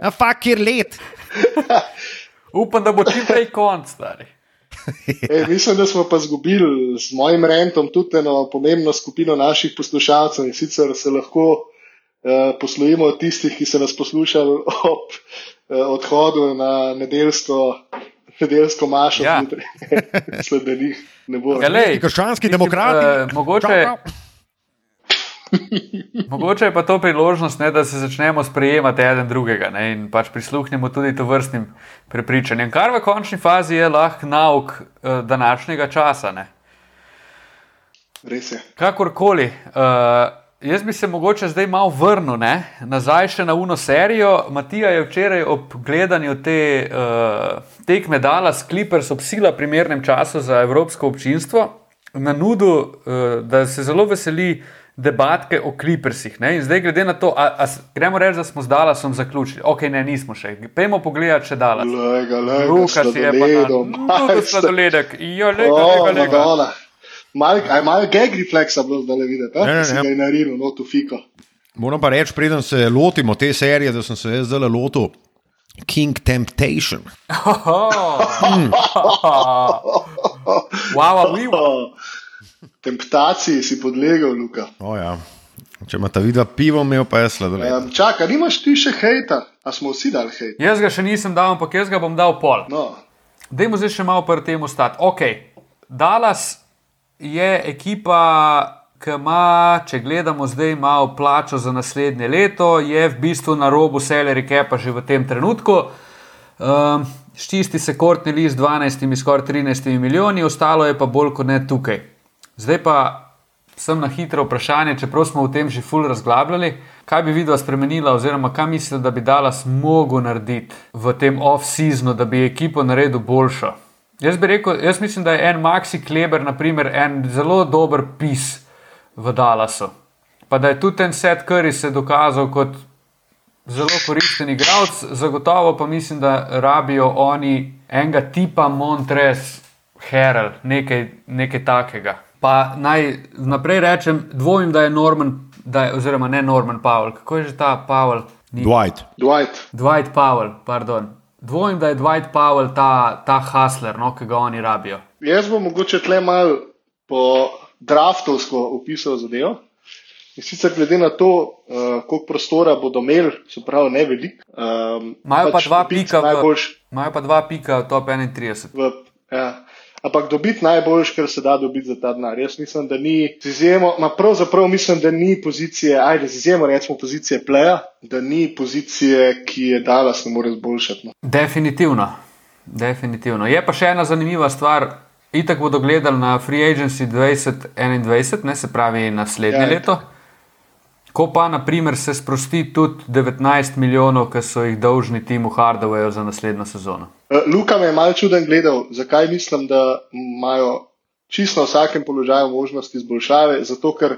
a fuck je let. Upam, da bo čim prej konc, stari. E, mislim, da smo pa izgubili z mojim rentom tudi eno pomembno skupino naših poslušalcev in sicer se lahko uh, poslovimo od tistih, ki so nas poslušali ob uh, odhodu na nedeljsko nedeljsko mašo, ja. sledi njih. Krščanski demokrati. Uh, mogoče. Mogoče je pa to priložnost, ne, da se začnemo sprejemati eden drugega ne, in pač prisluhnemo tudi to vrstnim prepričanjem, kar v končni fazi je lahko nauk uh, današnjega časa. Ne. Res je. Kakorkoli, uh, jaz bi se mogoče zdaj malo vrnil ne, nazaj še na uno serijo. Matija je včeraj ob gledanju te uh, tekme dala s Clippers ob sila primernem času za evropsko občinstvo, na nudu, uh, da se zelo veseli debatke o Clippersih. Ne? In zdaj, glede na to, a, a, gremo reči, da smo z Dallasom zaključili. Ok, ne, nismo še. Pejmo pogledati, če Dallas. Lega, lega, Lukas je pa na sladoledek. Jo, lega, lega, lega. Madonna. Mal, aj malo gag refleksa bilo videti, Ne, ne, da si ga je naredil, no tu fiko. Moram pa reči, preden se lotimo te serije, da sem se jaz zdaj lotil King Temptation. Wow, wow, wow. Oh, temptaciji si podlegel, Luka. O, ja. Če ima ta vidva pivo, imel pa je sladoled. Um, čaka, nimaš ti še hejta, a smo vsi dali hejt. Jaz ga še nisem dal, ampak jaz ga bom dal pol. No, Dajmo zdaj še malo pri tem ostati. Ok, Dallas je ekipa, ki ima, če gledamo zdaj malo plačo za naslednje leto, je v bistvu na robu Selleri Kepa že v tem trenutku. Um, Ščisti se kortni list z 12, skoraj 13 milijoni, ostalo je pa bolj kot ne tukaj. Zdaj pa sem na hitro vprašanje, čeprav smo o tem že ful razglabljali, kaj bi videla spremenila, oziroma kaj mislite, da bi Dallas mogel narediti v tem off-seasonu, da bi ekipo naredil boljšo. Jaz bi rekel, jaz mislim, da je en Maxi Kleber, naprimer, en zelo dober pis v Dallasu. Pa da je tudi ten set Curry se dokazal kot zelo koristen igralec, zagotovo pa mislim, da rabijo oni enega tipa Montres, Herald, nekaj, nekaj takega. Pa naj naprej rečem, dvomim, da je Norman, da je, oziroma ne Norman Powell, kako je že ta Powell? Ni, Dwight. Dwight. Dwight Powell, pardon. Dvomim, da je Dwight Powell ta, ta hustler, no, ki ga oni rabijo. Jaz bom mogoče tle mal po draftovsko opisal zadevo. In sicer glede na to, uh, koliko prostora bodo imeli, se pravi, ne veliko. Um, Imajo pa dva pika v- najboljš Imajo pa dva pika top 31. v. Ja. Ampak dobiti najboljš, kar se da dobiti za ta denar. Jaz mislim, da ni z izjemo, ma pravzaprav mislim, da ni pozicije, ajde, z izjemo recimo pozicije pleja, da ni pozicije, ki je dala, se mora zboljšati. No. Definitivno. Definitivno. Je pa še ena zanimiva stvar. Itak bodo gledali na Free Agency 2021, ne se pravi naslednje Ja, ja, itak. Ko pa, na primer, se sprosti tudi 19 milijonov, ki so jih dolžni Timu Hardwareju za naslednjo sezono. Eh, Luka me je malce čuden gledal, zakaj mislim, da imajo čisto na vsakem položaju možnost izboljšave, zato ker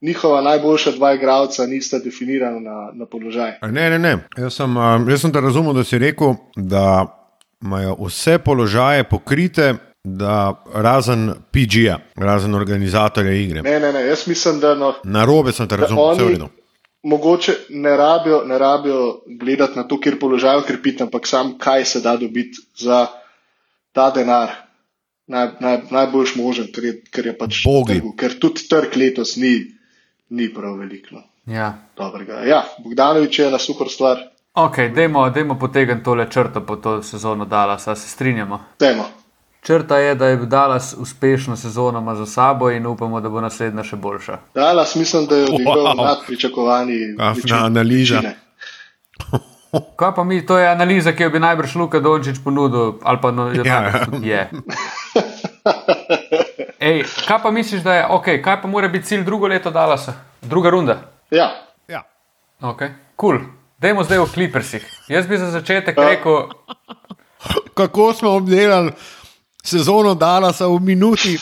njihova najboljša dva igralca nista definirana na, na položaj. Ne, ne, ne. Jaz sem, um, jaz sem te razumel, da si rekel, da imajo vse položaje pokrite, da razen PG-ja, razen organizatorja igre. Ne, ne, ne, jaz mislim, da no, Na robe sem te razumel, vse v redu. mogoče ne rabijo, ne rabijo gledati na to, kjer položaj ukrepiti, ampak sam kaj se da dobiti za ta denar. Naj, naj, najboljš možen, ker je, ker je pač Bogi. trgu, ker tudi trg letos ni, ni prav veliko. No. Ja. Dobrega. Ja, Bogdanovič je ena super stvar, Ok, dajmo, dajmo potegniti tole črto po to sezono Dallas, a se strinjamo. temo. Črta je, da je Dallas uspešno sezono ima za sabo in upamo, da bo naslednja še boljša. Dallas mislim, da je odigral Wow. nad pričakovanji. Večine- analiza. Kaj pa mi, to je analiza, ki jo bi najbrž Luka Dončić ponudil, ali pa no, Ja. je. Ej, kaj pa misliš, da je, okay, kaj pa mora biti cilj drugo leto Dallasa? Druga runda. Ja, Ja. Ok, cool. Dajmo zdaj o Clippersih. Jaz bi za začetek Ja. rekel, Kako smo obdelali sezono Dalasa v minuti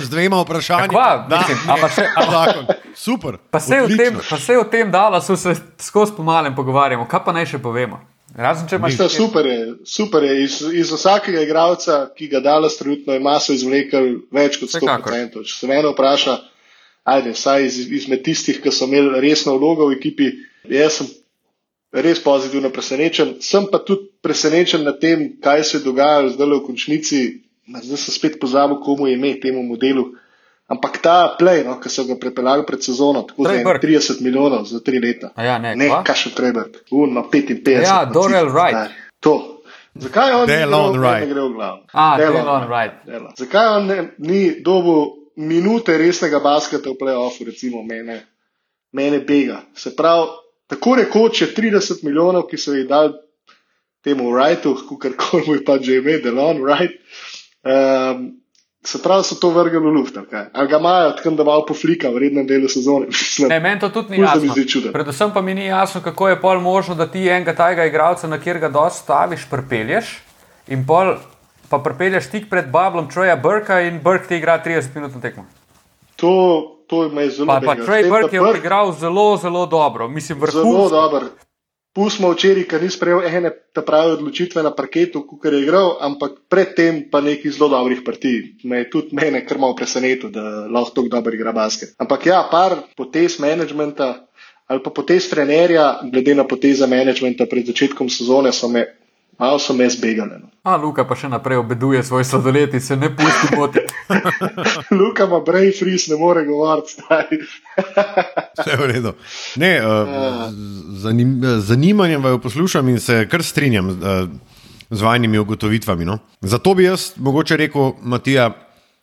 z dvema vprašanjima? Kva, mislim, ampak še- ampak- zakon. Super. pa se tem, pa se o tem Dallasu se skozi pomalem pogovarjamo. Kaj pa naj še povemo? Razen če imaš super je, super je. Iz, iz vsakega igralca, ki ga Dallas trenutno ima, so izvlekli več kot Vsekakor. 100%. Če se mene vpraša, ajde, vsaj iz, izmed tistih, ki so imeli resno vlogo v ekipi, jaz sem res pozitivno presenečen. Sem pa tudi presenečen nad tem, kaj se je dogajalo zdaj v končnici. Zdaj sem spet pozabil, komu je ime temu modelu. Ampak ta play, no, ki so ga prepeljali pred sezono, tako ene Burke. 30 milijonov za tri leta. A ja, ne, ne kašel Trebert, uno 55. Ja, Dorel Wright. To. Zakaj on Delon ni gre, Wright. ne gre v glavo? A, Delon Delon Wright. Delon. Zakaj on ne, ni dobil minute resnega basketa v playoffu, recimo mene? mene bega. Se pravi, tako rekoč je 30 milijonov, ki so jih dali temu Wrightu, kar koli mu je pa že ime, Delon Wright. Um, Se pravi, so to vrgli v luft, ali ga imajo tako, da malo poflika v rednem delu sezone. Ne, meni to tudi ni jasno. Predvsem pa mi ni jasno, kako je pol možno, da ti enega tajega igralca, na kjer ga dostaviš, prpelješ in pol pa prpelješ tik pred Bablom Troja Brka in Brk ti igra 30 minut na tekmo. To, to je me zelo zanimivo. Pa, pa Trey Brk je odigral zelo, zelo dobro. Mislim, zelo dobro. Pustimo včeraj, ker ni sprejel ene te prave odločitve na parketu, kot je igral, ampak predtem pa nekaj zelo dobrih partij. Me je tudi mene kar malo presenetilo, da lahko tako dobro igra basket. Ampak ja, par potez menedžmenta ali pa potez trenerja, glede na poteze menedžmenta pred začetkom sezone, so me malo so me zbegali. No. A Luka pa še naprej obeduje svoj sladoled in se ne pusti poti. Luka ima brain freeze, ne more govoriti. Vse v redu. Ne, uh, zanim, zanimanjem vaju poslušam in se kar strinjam uh, z vajnimi ugotovitvami. No. Zato bi jaz mogoče rekel, Matija,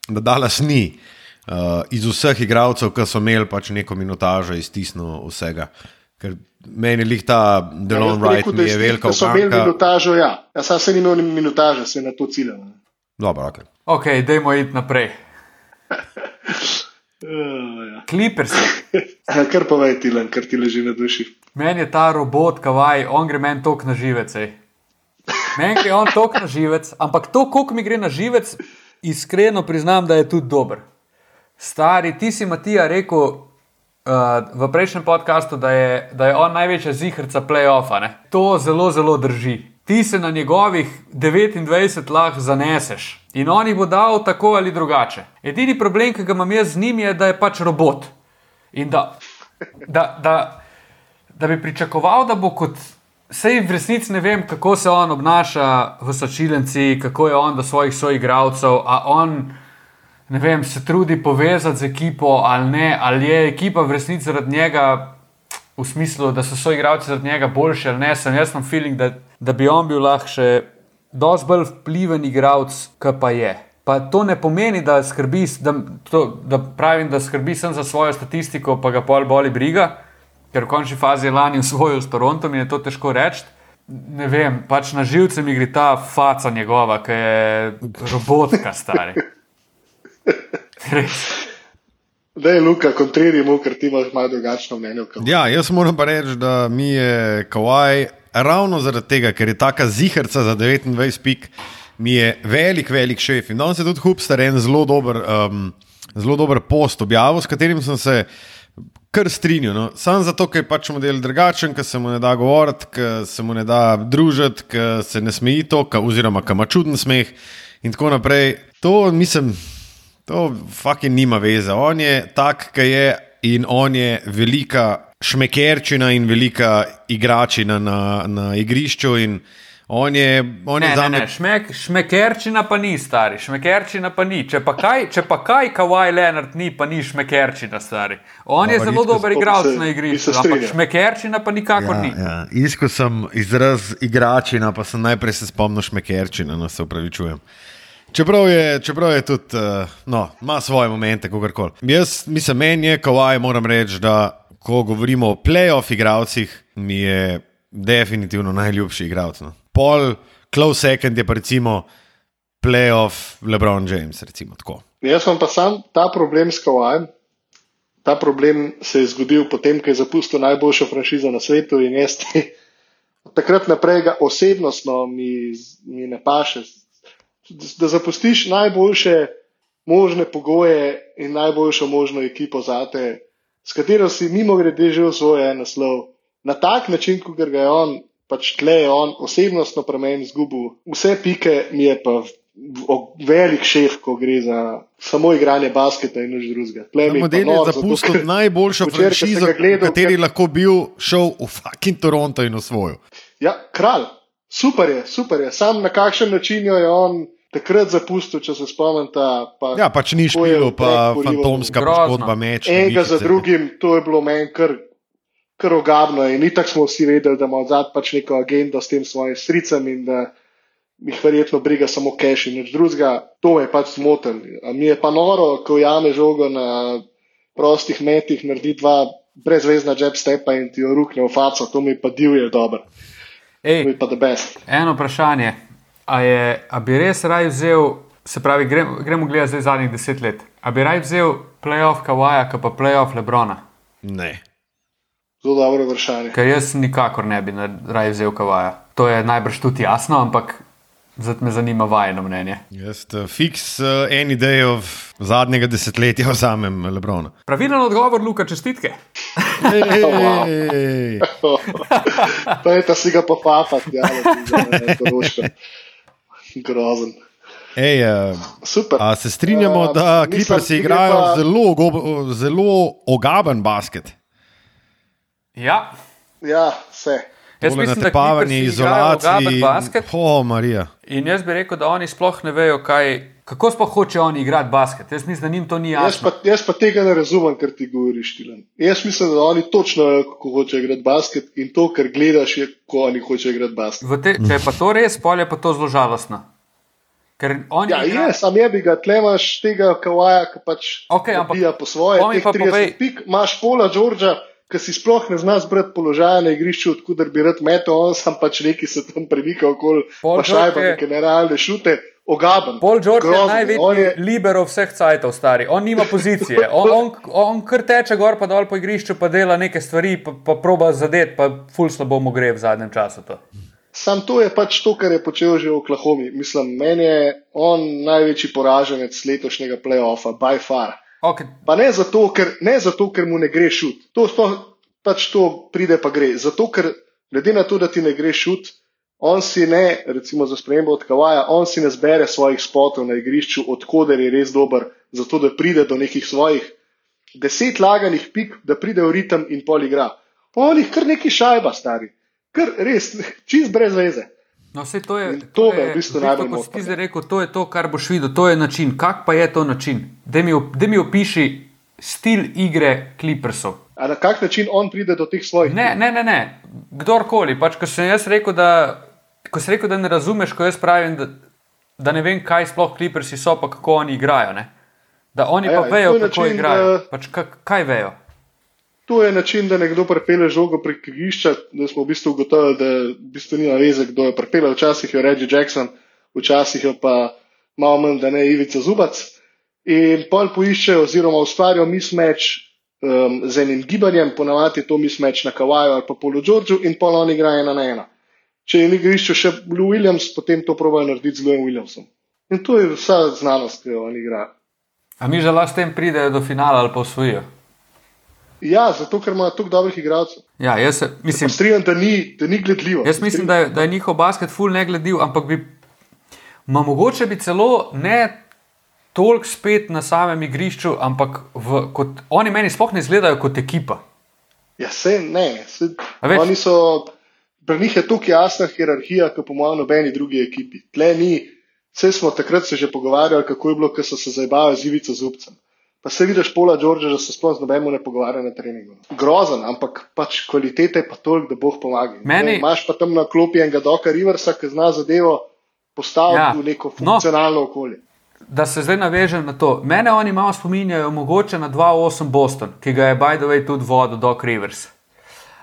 da Dallas ni. Uh, iz vseh igralcev, ki so imeli pač neko minutažo, iztisnil vsega. Ker meni je ta Delon ja, Wright, ki je velika vsega. Če imel minutažo, ja. Jaz sem se imel minutažo, se na to ciljal. Dobro, ok. Ok, dajmo iti naprej. Kliper se. Ja, kar povej ti, len, kar ti leži na duši. Meni je ta robot, kavaj, on gre meni tok na živec. Meni gre on tok na živec, ampak to, koliko mi gre na živec, iskreno priznam, da je tudi dober. Stari, ti si Matija rekel, uh, v prejšnjem podkastu, da je, da je on največja zihrca playoffa. Ne? To zelo, zelo drži. Ti se na njegovih 29 lahko zaneseš in on jih bo dal tako ali drugače. Edini problem, ki ga imam jaz z njim, je, da je pač robot. In da, da, da, da bi pričakoval, da bo kot. Sej v resnici ne vem, kako se on obnaša v sočilenci, kako je on do svojih soigralcev, a on ne vem, se trudi povezati z ekipo ali ne, ali je ekipa v resnici zaradi njega, v smislu, da so svoji igralci zaradi njega boljši ali ne. Sem jaz sem feeling, da, da bi on bil lahko še dosti bolj vpliven igralec, kot pa je. Pa to ne pomeni, da, skrbi, da, to, da pravim, da skrbi sem za svojo statistiko, pa ga pol boli briga, ker v končni fazi je lani usvojil s Torontom in je to težko reči. Ne vem, pač na živce mi gre ta faca njegova, ki je robotka stari. Da je Luka, kontririmo, ker ti imaš malo drugačno mnenje. Ja, jaz moram pa reči, da mi je Kowaj ravno zaradi tega, ker je taka zihrca za 29 pik, mi je velik, velik šef. In danes je tudi Hubster en zelo dober, um, zelo dober post objavil, s katerim sem se kar strinjal. No. Sam zato, ker je pač model drugačen, ker se mu ne da govoriti, ker se mu ne da družiti, ker se ne smeji to, oziroma ker ima čuden smeh in tako naprej. To mislim. To fucking nima veze. On je tak, ki je in on je velika šmekerčina in velika igračina na, na igrišču. On je, on ne, je ne, ne. Šmek, šmekerčina pa ni stari, šmekerčina pa ni. Če pa kaj, če pa kaj Kawhi Leonard ni, pa ni šmekerčina stari. On pa je zelo dober igralec na igrišču, ampak šmekerčina pa nikakor ja, ni. Ja. Iskal sem izraz igračina, pa sem najprej se spomnil šmekerčina, no se upravičujem. Čeprav je, čeprav je tudi, uh, no, ima svoje momente, kako koli. Jaz mislim, meni je, kawaj, moram reči, da ko govorimo o playoff igralcih, mi je definitivno najljubši igralec. No. Pol, close second je pa recimo playoff LeBron James. Recimo, Jaz sem pa sam ta problem s kawajem. Ta problem se je zgodil potem, ko je zapustil najboljšo franšizo na svetu in jaz od takrat naprej ga osebnostno mi, mi ne paše da zapustiš najboljše možne pogoje in najboljšo možno ekipo za te, s katero si mimo grede že osvojil naslov. Na tak način, kot ga je on, pač tle je on osebnostno premen izgubil. Vse pike mi je pa velik šef, ko gre za samo igranje basketa in nič drugega. Model je zapustil najboljšo franšizo, v kateri lahko bil šel v fucking Toronto in osvojil. Ja, kralj. Super je, super je. Sam na kakšen način jo je on takrat zapustil, če se spomnite. Pa, ja, pač ni šlo, pa fantomska poškodba meč. Enega za drugim, to je bilo meni kar, kar ogabno in tako smo vsi vedeli, da ima odzad pač neko agendo s tem svojim stricem in da jih verjetno briga samo cache in nič drugega. To me je pač zmotil. Mi je pa noro, ko jame žogo na prostih metih, naredi dva brezvezna jab stepa in ti jo rukne v faco, to mi pa divje dobro. Ej, to mi pa the best. Eno vprašanje. A, je, a bi res raj vzel, se pravi, gremo, gremo gledati zdaj zadnjih deset let, a bi raj vzel playoff Kawaja, pa playoff Lebrona? Ne. Zelo dobro vprašanje. Ker jaz nikakor ne bi raj vzel Kawaja. To je najbrž tudi jasno, ampak zato me zanima vajeno mnenje. Jaz uh, fiks uh, en idejo zadnjega desetletja vzamem Lebrona. Pravilen odgovor, Luka, čestitke. Ej, To je ta si ga pofafati, ja, ne, koroško. Grozen. Ej, uh, Super. a se strinjamo, Uh, da gre igrajo pa- zelo, go- zelo ogaben basket. Ja, Ja, vse. jaz Tole mislim, da natepavanje, Clippersi igrajo ogaben izolaciji. basket. O, Marija. In jaz bi rekel, da oni sploh ne vejo, kaj, kako sploh hočejo oni igrati basket. Jaz mislim, da njim to ni Jaz jasno. pa, jaz pa tega ne razumem, kar ti govoriš, Tilan. Jaz mislim, da oni točno vejo, kako hočejo igrati basket in to, kar gledaš, je, ko oni hočejo igrati basket. V Te, če je pa to res, pol je pa to zelo žalostno. Ker oni Ja, igrajo- je, sam je bi ga, tle imaš tega kawaja, ki pač ampak pobija po svoje, pa 30 povej- pik, imaš pola Đorđa, ki si sploh ne zna zbrati položaja na igrišču, odkuder bi rad metel, on sam pač neki se tam premika okoli, pa šajba neke nerealne šute, ogaben. Paul George je grozen. On največji je- libero vseh cajtov, stari. On nima pozicije. On, on, on kar teče gor pa dol po igrišču, pa dela neke stvari, pa, pa proba zadeti, pa ful slabo mu gre v zadnjem času. To. Sam to je pač to, kar je počel že v Oklahomi. Mislim, meni je on največji poraženec letošnjega playoffa, by far. Okay. Pa ne zato, ker, ne zato, ker mu ne gre šut. To sploh pač to pride, pa gre. Zato, ker glede na to, da ti ne gre šut, on si ne, recimo za spremembo od Kawaja, on si ne zbere svojih spotov na igrišču, odkuder je res dober, zato da pride do nekih svojih deset laganih pik, da pride v ritem in pol igra. On jih kar neki šajba, stari. Kar res, čist brez veze. No, vse to je. In to me v bistvu najbolj kot moti. si ti zdaj rekel, to je to, kar boš videl, to je način. Kak pa je to način? Da mi, daj mi opiši stil igre Clippersov. A na kak način on pride do teh svojih Ne, ne, ne, ne. kdorkoli. Pač, ko sem jaz rekel, da, ko si rekel, da ne razumeš, ko jaz pravim, da, da ne vem, kaj sploh Clippersi so, pa kako oni igrajo. Ne? Da oni A ja, pa vejo, kako način, igrajo. da- Pač, kak, kaj vejo? To je način, da nekdo prepele žogo prek igrišča, da smo v bistvu ugotovili, da v bistvu nima veze, kdo jo prepele. Včasih jo Reggie Jackson, včasih jo pa malo manj, da ne Ivica Zubac. In pol poiščejo oziroma ustvarijo mismatch um, z enim gibanjem, ponavadi je to mismatch na Kawaju ali pa Polo Georgeu in pol on igra ena na ena. Če je na igrišču še Blue Williams, potem to probajo narediti z Louis Williamsom. In to je vsa znanost, ki jo on igra. A mi že lahko s tem pridejo do finala ali pa osvojijo? Ja, zato ker ima toliko dobrih igralcev. Ja, jaz se, mislim, Strinjam, da ni, da ni gledljivo. Jaz mislim, da je, da je njihov basket ful ne gledljiv, ampak bi, ma mogoče bi celo ne toliko spet na samem igrišču, ampak v, kot, oni meni sploh ne izgledajo kot ekipa. Ja, se ne. Se, oni so, pri njih je tukaj jasna hierarhija, kot po mojem nobeni drugi ekipi. Tle ni, vse smo takrat se že pogovarjali, kako je bilo, ko so se zabavali z Ivico Zubcem. Pa se vidiš pola Đorđa, da se sploh z nobenim ne pogovarja na treningu. Grozen, ampak pač kvalitete je pa toliko, da boh pomaga. Meni- Ne, Imaš pa tam na klopi enega Doka Riversa, ki zna zadevo postaviti Ja. ja. v neko No. funkcionalno no. okolje. Da se zdaj navežem na to. Mene oni malo spominjajo mogoče na 2-8 Boston, ki ga je way tudi vodil Doc Rivers.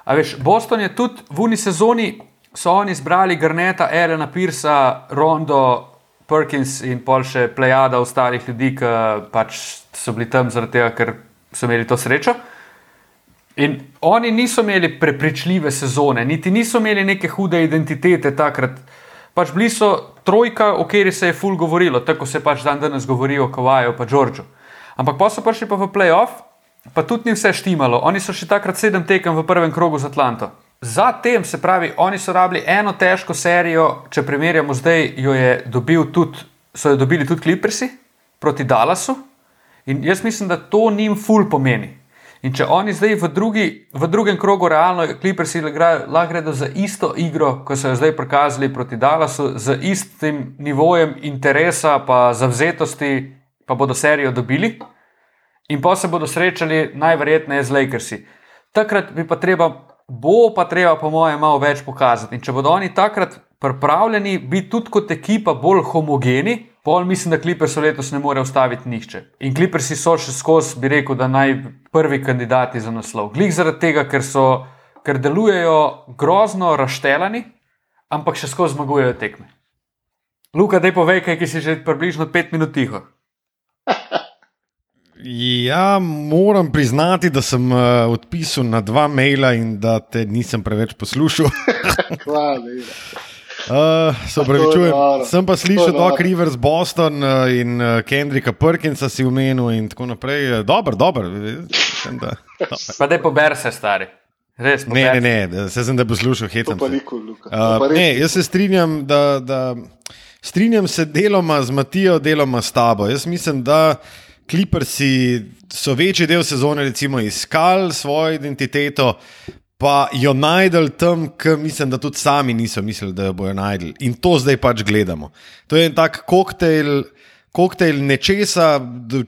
A veš, Boston je tudi v uni sezoni, so oni izbrali Garneta, Elena Pirsa, Rondo, Perkins in pol še plejada ostalih ljudi, ki pač so bili tam zaradi tega, ker so imeli to srečo. In oni niso imeli prepričljive sezone, niti niso imeli neke hude identitete takrat. Pač bili so trojka, o kateri se je ful govorilo, tako se pač dan danes govori o Kawaju in Džordžu. Ampak pa so prišli pa v playoff, pa tudi ni vse štimalo. Oni so še takrat sedem tekem v prvem krogu z Atlanto. Zatem, se pravi, oni so rabili eno težko serijo, če primerjamo zdaj, jo dobil tudi, so jo dobili tudi Clippersi proti Dallasu. In jaz mislim, da to njim ful pomeni. In če oni zdaj v, drugi, v drugem krogu realno, Clippersi lahko gredo za isto igro, kot so jo zdaj prikazali proti Dallasu, z istim nivojem interesa, pa zavzetosti, pa bodo serijo dobili. In pa se bodo srečali najverjetneje z Lakersi. Takrat bi pa treba, bo pa treba, po mojem, malo več pokazati. In če bodo oni takrat pripravljeni biti tudi kot ekipa bolj homogeni, Pol mislim, da Clippersi letos ne more ustaviti nihče. In Clippersi so še skozi, bi rekel, da naj prvi kandidati za naslov. Glik zaradi tega, ker, so, ker delujejo grozno raštelani, ampak še skozi zmagujejo tekme. Luka, daj povej, kaj si že približno pet minut tiho. Ja, moram priznati, da sem uh, odpisal na dva maila in da te nisem preveč poslušal. Hvala. Uh, se upravičujem. Sem pa slišal Doc Rivers, Boston uh, in uh, Kendrika Perkinsa si umenil in tako naprej. Dobro, dobro. Pa da je pober se, stari. Res, ne, ne, ne, se sem da poslušal, hetam. Uh, ne, jaz se strinjam, da, da strinjam se deloma z Matijo, deloma s tabo. Jaz mislim, da Clippersi so večji del sezone recimo iskali svojo identiteto, pa jo najdel tam, ker mislim, da tudi sami niso mislili, da jo bojo najdel. In to zdaj pač gledamo. To je en tak koktejl, koktejl nečesa, do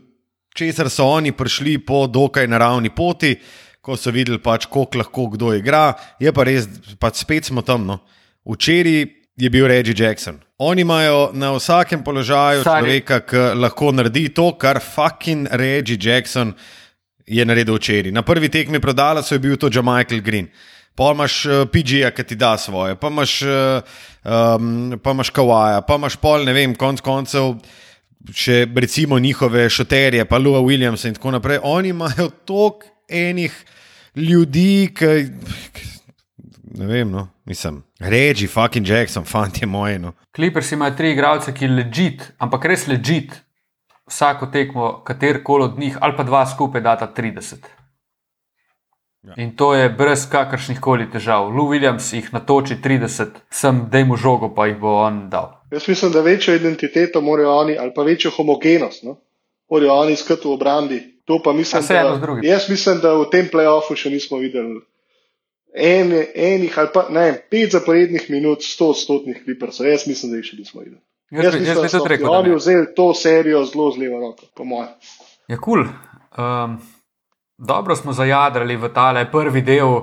česar so oni prišli po dokaj naravni poti, ko so videli, pač, koliko lahko kdo igra. Je pa res, pač spet smo tam. No. Včeraj je bil Reggie Jackson. Oni imajo na vsakem položaju človeka, ki lahko naredi to, kar fucking Reggie Jackson je naredil včeraj. Na prvi tekmi prodala so je bil to Jamichael Green. Pa imaš eh, PG-ja, ki ti da svoje, pa imaš, um, pa imaš Kawaja, pa imaš pol, ne vem, konc koncev, še recimo njihove šoterje, pa Lua Williamsa in tako naprej. Oni imajo toliko enih ljudi, ki. Ne vem, no, mislim. Reči, fucking Jackson, fanti moji. No. Clippers ima tri igralce, ki ležit, ampak res ležit, vsako tekmo, kater koli od njih, ali pa dva skupaj, data 30. Ja. In to je brez kakršnih koli težav. Lou Williams jih natoči 30, sem dej mu žogo, pa jih bo on dal. Jaz mislim, da večjo identiteto morajo oni, ali pa večjo homogenost, no? morajo oni iskati v obrambi. To pa mislim, da, jaz mislim, da v tem playoffu še nismo videli. En, enih ali pa ne, pet zaporednih minut, sto odstotnih kliprcev, jaz mislim, da jih še nismo videli. Jaz, jaz, mislim, jaz bi tudi rekel. Oni vzeli to serijo zelo z levo roko, po mojem. Je kul. Cool. Um, dobro smo zajadrali v tale prvi del.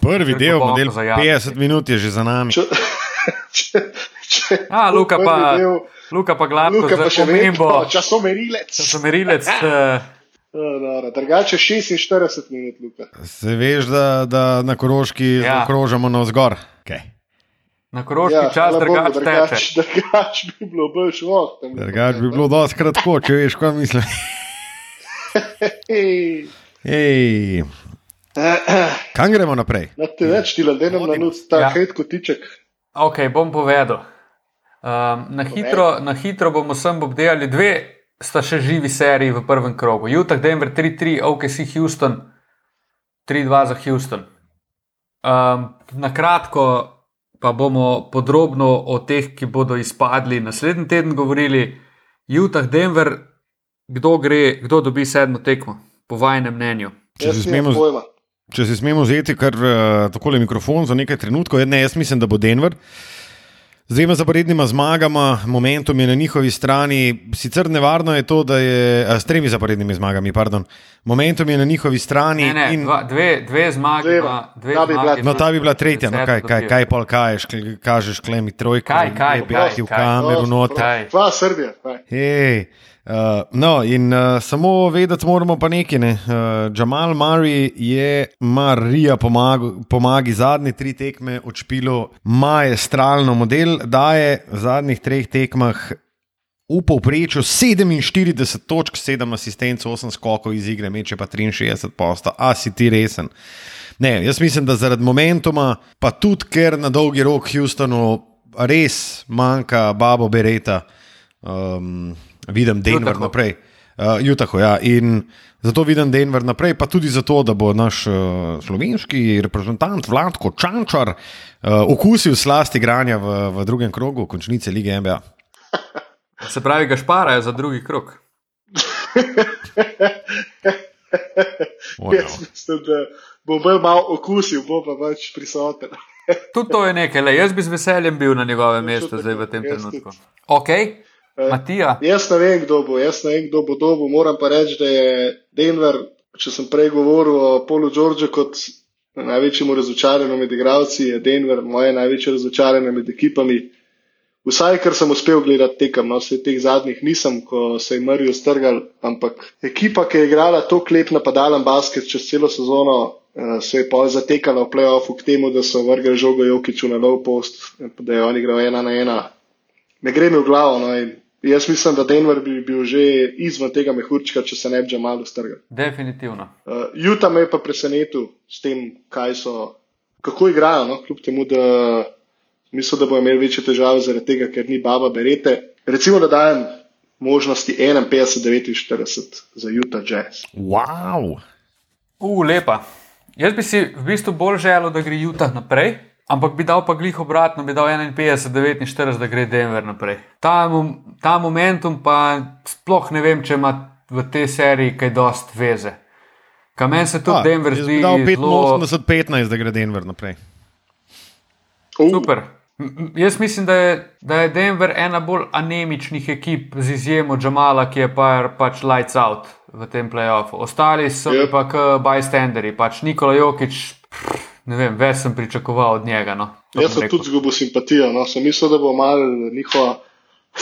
Prvi del, model 50 minut je že za nami. Če, če, če, A, Luka pa, del, Luka pa gladko, Luka pa še pomembo. Časomerilec. Časomerilec. Uh, drugače 46 minut, Luka. Se veš, da, da na Koroški ja. okrožamo na vzgor. Okay. Na koroški ja, čas, drugače drugač, drugač bi bilo bolj šlo. Drugače bi bilo dosti kratko, če veš, kaj mislim. Hej. Kam gremo naprej? Na te več ti ljudem na nos, ta ja. hit kotiček. Ok, bom povedal. Um, na, hitro, na hitro bomo sem obdelali dve, sta še živi seriji v prvem krogu. Utah, Denver 3-3, OKC Houston 3-2 za Houston. Um, na kratko, pa bomo podrobno o teh, ki bodo izpadli naslednji teden, govorili. Utah, Denver, kdo gre, kdo dobi sedmo tekmo, po vašem mnenju. Če si, smemo, če si smemo vzeti kar uh, takole mikrofon za nekaj trenutkov, ne, jaz mislim, da bo Denver. Uh, Z dvema zaporednima zmagama, momentum je na njihovi strani. Sicer nevarno je to, da je s tremi zaporednimi zmagami, pardon. Momentum je na njihovi strani. Ne, ne, in... dva, dve, dve zmage. Dve, dve ta bi bila, no, ta bi bila tretja. No, kaj, kaj, kaj pol kažeš, kažeš, klemi trojka. Kaj, kaj, kaj, kaj, v kameru noter. Dva Srbija. Hej. Uh, no, in uh, samo vedeti moramo pa nekaj. Ne. Uh, Jamal Murray je Marija pomagi zadnji tri tekme odšpilo majestralno model, da je v zadnjih treh tekmah v povprečju 47 točk, 7 asistenc, 8 skokov iz igre, meče pa 63 posta. A si ti resen? Ne, jaz mislim, da zaradi momentuma, pa tudi ker na dolgi rok Houstonu res manjka Babo Bereta. Um, vidim Denver Jutaho. naprej. Uh, Jutaho, ja. In zato vidim Denver naprej, pa tudi zato, da bo naš uh, slovenski reprezentant Vladko Čančar uh, okusil slast igranja v, v drugem krogu, končnice lige NBA. Se pravi, ga šparajo za drugi krok. Jaz mislim, da bo bolj malo okusil, bo pa več prisoten. Tudi to je nekaj, le jaz bi z veseljem bil na njegovem mestu zdaj v tem trenutku. Okay. Eh, Matija. Jaz ne vem, kdo bo, jaz ne vem, kdo bo dobil. Moram pa reči, da je Denver, če sem prej govoril o Polu Džordžu kot največjemu razočaranju med igravci, je Denver moje največje razočaranje med ekipami. Vsaj, kar sem uspel gledati tekem, no, vse teh zadnjih nisem, ko se je Marijo strgal, ampak ekipa, ki je igrala to klep napadalen basket čez celo sezono, uh, se je pa zatekala v playoffu k temu, da so vrgli žogo Jokiču na low post, da je on igral ena na ena. Ne gre mi v glavo. No, jaz mislim, da Denver bi bil že izven tega mehurčka, če se ne bi že malo strgal. Definitivno. Uh, Juta me je pa presenetil s tem, kaj so, kako igrajo, no, kljub temu, da mislim, da bo imel večje težave zaradi tega, ker ni baba berete. Recimo, da dajem možnosti 51-49 za Utah Jazz. Wow. Uf, lepa. Jaz bi si v bistvu bolj želel, da gre Utah naprej, ampak bi dal pa glih obratno, bi dal 51-49, da gre Denver naprej. Ta, ta momentum pa sploh ne vem, če ima v tej seriji kaj dost veze. Kamen se tudi Denver zdi. Dal 85-15, da gre Denver naprej. Uh. Super. Jaz mislim, da je, da je Denver ena bolj anemičnih ekip, z izjemo Džamala, ki je pa, pač lights out v tem playoffu. Ostali so yep. pa kot bystanderi, pač Nikola Jokič, ne vem, več sem pričakoval od njega. No, Jaz sem tudi zgubil simpatijo, no, sem mislil, da bo malo njihova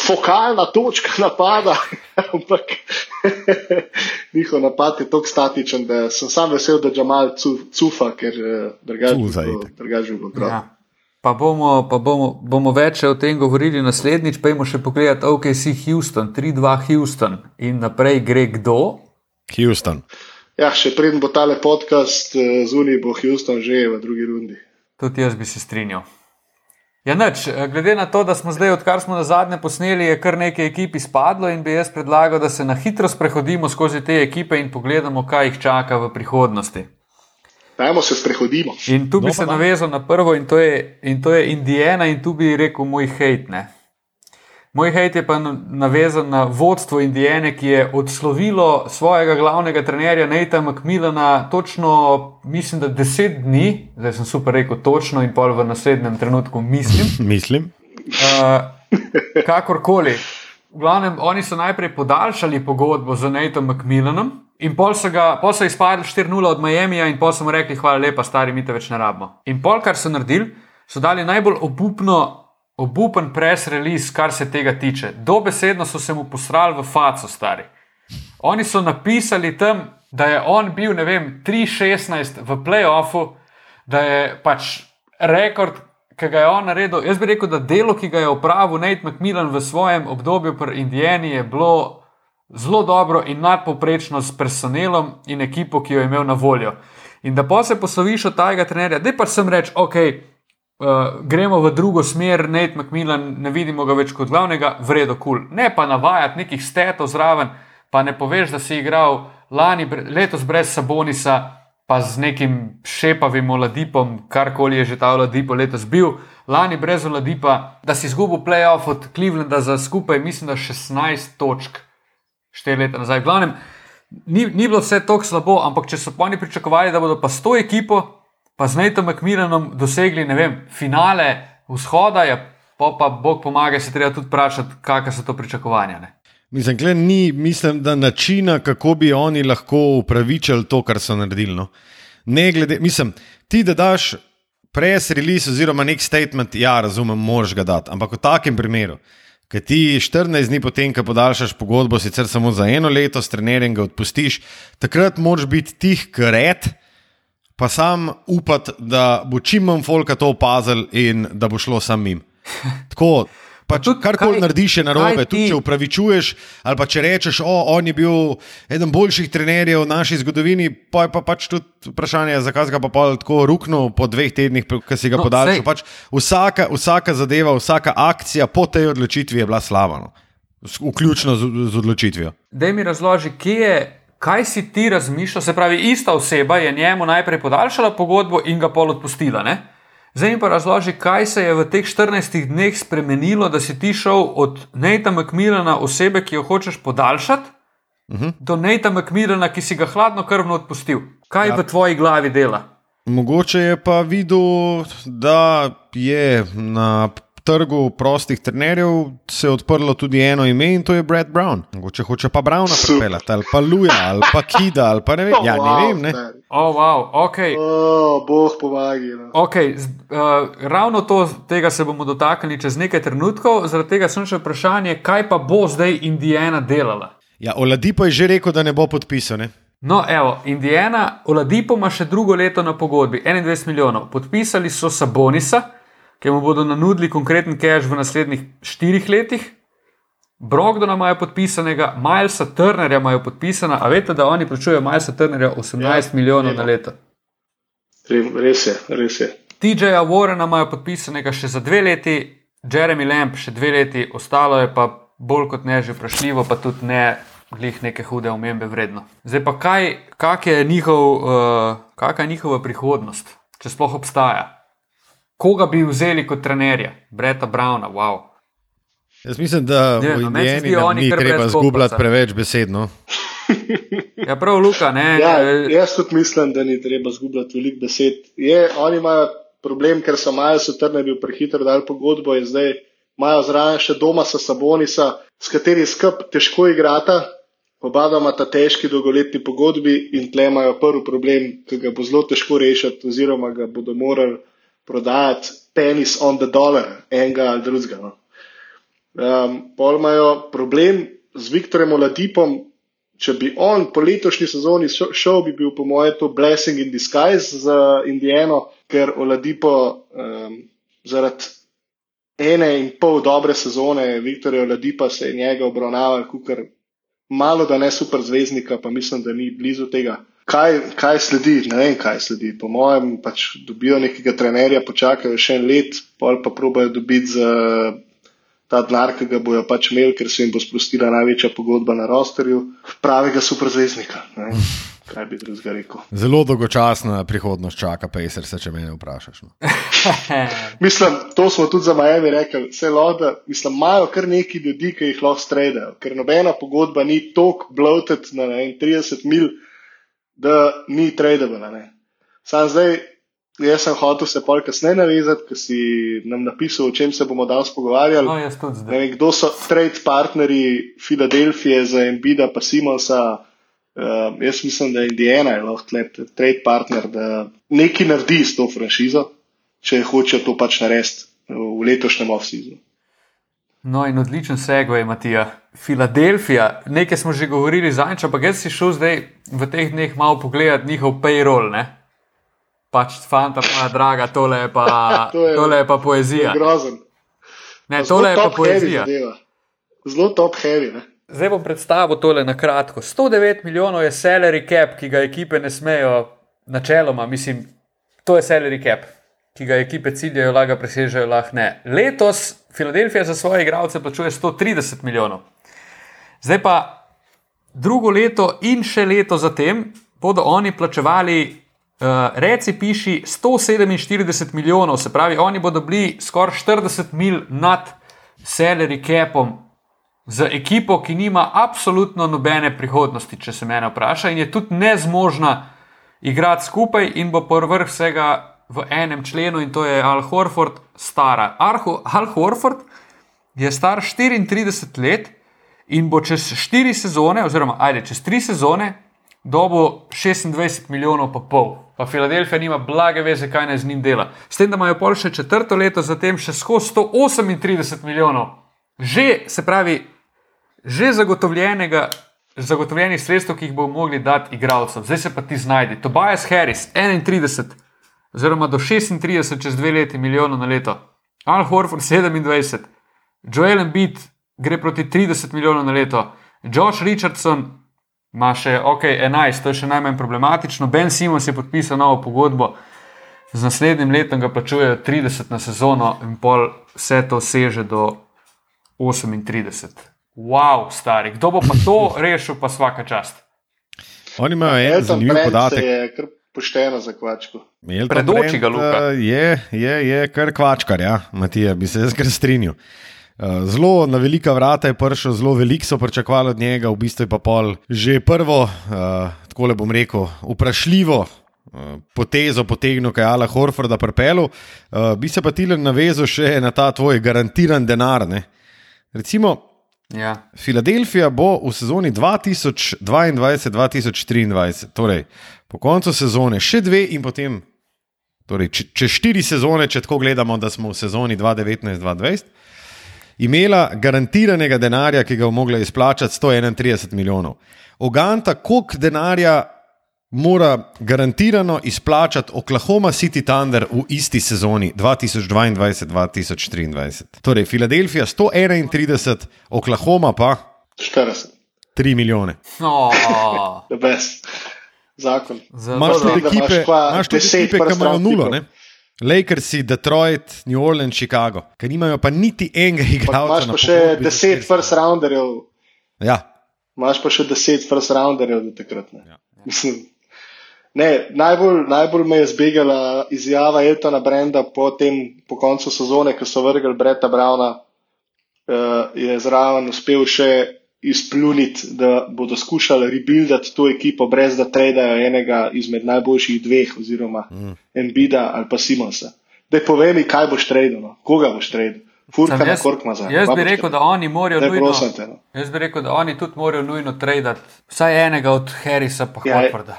fokalna točka napada, ampak njihov napad je tako statičen, da sem sam vesel, da Džamal cufa, ker eh, drugače bilo prav. Ja. Pa bomo, pa bomo, bomo več o tem govorili naslednjič, pa imamo še pogled, OKC Houston, 3-2 Houston in naprej gre kdo? Houston. Ja, še preden bo tale podcast zunaj, bo Houston že v drugi rundi. Tudi jaz bi se strinjal. Ja, neč, glede na to, da smo zdaj, odkar smo na zadnje posneli, je kar nekaj ekip izpadlo in bi jaz predlagal, da se na hitro sprehodimo skozi te ekipe in pogledamo, kaj jih čaka v prihodnosti. Dajmo se sprehodimo. In tu bi no, se navezal na prvo, in to, je, in to je Indijana, in tu bi rekel moj hate. Ne? Moj hate je pa navezan na vodstvo Indijane, ki je odslovilo svojega glavnega trenerja Neita McMillana točno, mislim, da deset dni, zdaj sem super rekel točno in pol v naslednjem trenutku mislim. mislim. Uh, kakorkoli. V glavnem, oni so najprej podaljšali pogodbo z Neitom McMillanom, In pol so, ga, pol so izpadli 4-0 od Miami, in pol so mu rekli: Hvala lepa, stari, mi te več ne rabimo. In pol, kar so naredili, so dali najbolj obupno, obupen press release, kar se tega tiče. Dobesedno so se mu posrali v faco, stari. Oni so napisali tam, da je on bil, ne vem, 3-16 v playoffu, da je pač rekord. Ki ga je on naredil, jaz bi rekel, da delo, ki ga je opravil Nate McMillan v svojem obdobju pri Indijani, je bilo zelo dobro in nadpoprečno s personelom in ekipo, ki jo je imel na voljo. In da pa se posloviš od tega trenerja, da pa sem reč, ok, uh, gremo v drugo smer, Nate McMillan, ne vidimo ga več kot glavnega, vredo kul. Cool. Ne pa navajati nekih stetov zraven, pa ne poveš, da si igral lani, letos brez Sabonisa. Pa z nekim šepavim oladipom, karkoli je že ta oladip letos bil, lani brez oladipa, da si izgubil playoff od Clevelanda za skupaj, mislim, da 16 točk štiri leta nazaj. Glavnem, ni, ni bilo vse tako slabo, ampak če so oni pričakovali, da bodo pa s to ekipo, pa z Netom McMillanom dosegli vem, finale vzhoda, je, pa, pa Bog pomaga, se treba tudi vprašati, kakšne so to pričakovanja. Ne? Mislim, ni, mislim, da načina, kako bi oni lahko upravičili to, kar so naredili. No. Ne glede, mislim, ti da daš press release oziroma nek statement, ja, razumem, moraš ga dati, ampak v takem primeru. Ker ti 14 dni potem, ko podaljšaš pogodbo, sicer samo za eno leto, s trenerjem ga odpustiš, takrat moraš biti tih kret, pa sam upati, da bo čim manj folka to opazil in da bo šlo samim. Tako. Pač, Karkoli narediš, je narobe. Tudi če upravičuješ, ali pa če rečeš, da on je bil eden boljših trenerjev v naši zgodovini, pa je pa pač tudi vprašanje, zakaj ga pa tako ruknil po dveh tednih, ki si ga no, podaljšal. Pač vsaka, vsaka zadeva, vsaka akcija po tej odločitvi je bila slavna, vključno z, z odločitvijo. Da mi razloži, kje je. Kaj si ti razmišljal? Se pravi, ista oseba je njemu najprej podaljšala pogodbo in ga pol odpustila. Ne? Zdaj mi pa razloži, kaj se je v teh 14 dneh spremenilo, da si ti šel od Neita McMillana, osebe, ki jo hočeš podaljšati, uh mhm. -huh. do Neita McMillana, ki si ga hladno krvno odpustil. Kaj ja. v tvoji glavi dela? Mogoče je pa videl, da je na trgu prostih trenerjev se je odprlo tudi eno ime in to je Brad Brown. Če hoče pa Browna pripeljati, ali pa Luja, ali pa Kida, ali pa ne vem. Ja, ne vem. Ne. Oh, wow, okay. oh, boh pomagi. No. Okay, uh, ravno to, tega se bomo dotaknili čez nekaj trenutkov, zaradi tega sem še vprašanje, kaj pa bo zdaj Indijana delala. Ja, Oladipo je že rekel, da ne bo podpisan. No, evo, Indijana, Oladipo ima še drugo leto na pogodbi, 21 milijonov. Podpisali so Sabonisa, ki mu bodo nanudili konkreten cash v naslednjih štirih letih. Brogdona imajo podpisanega, Milesa Turnerja imajo podpisana, a veste, da oni plačujejo Milesa Turnerja 18 ja, milijonov na leto. Res je, res je. TJ-ja Warrena imajo podpisanega še za dve leti, Jeremy Lamp še dve leti, ostalo je pa bolj kot ne že vprašljivo, pa tudi ne glih neke hude omembe vredno. Zdaj pa kaj, kak je njihov, uh, kakšna je njihova prihodnost, če sploh obstaja? Koga bi vzeli kot trenerja? Breta Browna, wow. Jaz mislim, da je v Indiji ni treba zgubljati preveč besed. No? ja, prav, Luka. Ne, ja, jaz tudi mislim, da ni treba zgubljati veliko besed. Je, oni imajo problem, ker so Maja Sotrne bil prehiter dal pogodbo in zdaj imajo zraven še doma sa Sabonisa, s kateri skrb težko igrata. Oba ima ta težki dolgoletni pogodbi in tle imajo prvi problem, ki ga bo zelo težko rešiti, oziroma ga bodo morali prodajati penis on the dollar, enega ali drugega. No. Um, pol imajo problem z Viktorjem Oladipom. Če bi on po letošnji sezoni šel, bi bil po mojem to blessing in disguise za Indijano, ker Oladipo um, zaradi ene in pol dobre sezone Viktorja Oladipa se je njega obravnaval kot malo da ne super zvezdnika, pa mislim, da ni blizu tega. Kaj, kaj sledi? Ne vem, kaj sledi. Po mojem, pač dobijo nekega trenerja, počakajo še en let, pol pa probajo dobiti za ta denar, ki ga bojo pač imeli, ker se jim bo sprostila največja pogodba na rosterju, pravega superzvezdnika. Kaj bi drugega rekel? Zelo dolgočasna prihodnost čaka, pa je srce, če me vprašaš. No. mislim, to smo tudi za Miami rekli. Vse loda, mislim, imajo kar neki ljudi, ki jih lahko stredajo, ker nobena pogodba ni tako bloated na ne, 30 mil, da ni tradable. Sam zdaj Jaz sem hotel se pol kasneje navezati, ker si nam napisal, o čem se bomo danes pogovarjali. No, ne, kdo so trade partnerji Filadelfije za Embida, pa Simonsa. Uh, jaz mislim, da Indiana je lahko trade partner, da nekaj naredi s to franšizo, če hoče to pač narediti v letošnjem off-seasonu. No, in odličen segway, Matija. Filadelfija, nekaj smo že govorili za nič, ampak jaz si šel zdaj v teh dneh malo pogledati njihov payroll. Ne? pač fanta, pa draga, tole je pa, to je, tole je pa poezija. Grozen. Ne, tole je pa poezija. Zelo top heavy. Ne? Zdaj bom predstavil tole na kratko. 109 milijonov je salary cap, ki ga ekipe ne smejo, načeloma, mislim, to je salary cap, ki ga ekipe ciljajo, lahko presežejo, lahko ne. Letos Filadelfija za svoje igralce plačuje 130 milijonov. Zdaj pa drugo leto in še leto zatem bodo oni plačevali Uh, reci, piši 147 milijonov, se pravi, oni bodo bili skoraj 40 mil nad salary capom za ekipo, ki nima absolutno nobene prihodnosti, če se mene vpraša, in je tudi nezmožna igrati skupaj in bo povrh vsega v enem členu, in to je Al Horford, stara. Arhu, Al Horford je star 34 let in bo čez 4 sezone, oziroma ajde, čez 3 sezone, dobo 26 milijonov pa pol pa Filadelfija nima blage veze, kaj naj z njim dela. S tem, da imajo pol še četrto leto, zatem še skozi 138 milijonov, že se pravi, že zagotovljenega. Zagotovljenih sredstev, ki jih bomo mogli dati igralcem, zdaj se pa ti znajdi. Tobias Harris, 31, oziroma do 36, čez dve leti, milijonov na leto. Al Horford, 27, Joel Embiid gre proti 30 milijonov na leto, Josh Richardson, ima še ok, 11, to je še najmanj problematično. Ben Simons je podpisal novo pogodbo, z naslednjim letom ga plačujejo 30 na sezono in pol vse to seže do 38. Wow, stari, kdo bo pa to rešil, pa vsaka čast. Oni imajo en zanimiv podatek. Pošteno za kvačko. Predoči ga, Luka. Je, je, je kar kvačkar, ja, Matija, bi se jaz kar strinjal. Eh, zelo na velika vrata je prišel, zelo veliko so pričakovali od njega, v bistvu je pa pol že prvo, uh, tako le bom rekel, vprašljivo potezo potegnil, kaj je Ala Horforda pripeljal. Uh, bi se pa ti le navezal še na ta tvoj garantiran denar. Ne? Recimo, Ja. Filadelfija bo v sezoni 2022-2023, torej po koncu sezone, še dve in potem, torej če, čez štiri sezone, če tako gledamo, da smo v sezoni 2019-2020, imela garantiranega denarja, ki ga bo mogla izplačati 131 milijonov. Oganta, koliko denarja mora garantirano izplačati Oklahoma City Thunder v isti sezoni 2022-2023. Torej, Filadelfija 131, Oklahoma pa 40, 3 milijone. Oh, the best. Zakon. Imaš tudi ekipe, imaš tudi 10 ekipe ki imajo nulo. Ne? Lakersi, Detroit, New Orleans, Chicago, ki nimajo pa niti enega igralca. Imaš pa še pogodbi za 10 štiri first rounderjev, Ja, imaš pa še 10 first rounderjev do takrat. Ne. Ja. Mislim, ne, najbolj, najbolj me je zbegala izjava Eltona Brenda po, tem, po koncu sezone, ko so vrgli Breta Brauna, uh, je zraven uspel še izpluniti, da bodo skušali rebuildati to ekipo, brez da tradejo enega izmed najboljših dveh, oziroma mm. Embida ali pa Simonsa. Da povej mi, kaj boš tradil, no? koga boš tradil. Furka na Korkmaza. jaz bi rekel, da oni morajo nujno. prosim te, no. Jaz bi rekel, da oni tudi morajo nujno tradati vsaj enega od Harrisa pa Ja, Horforda.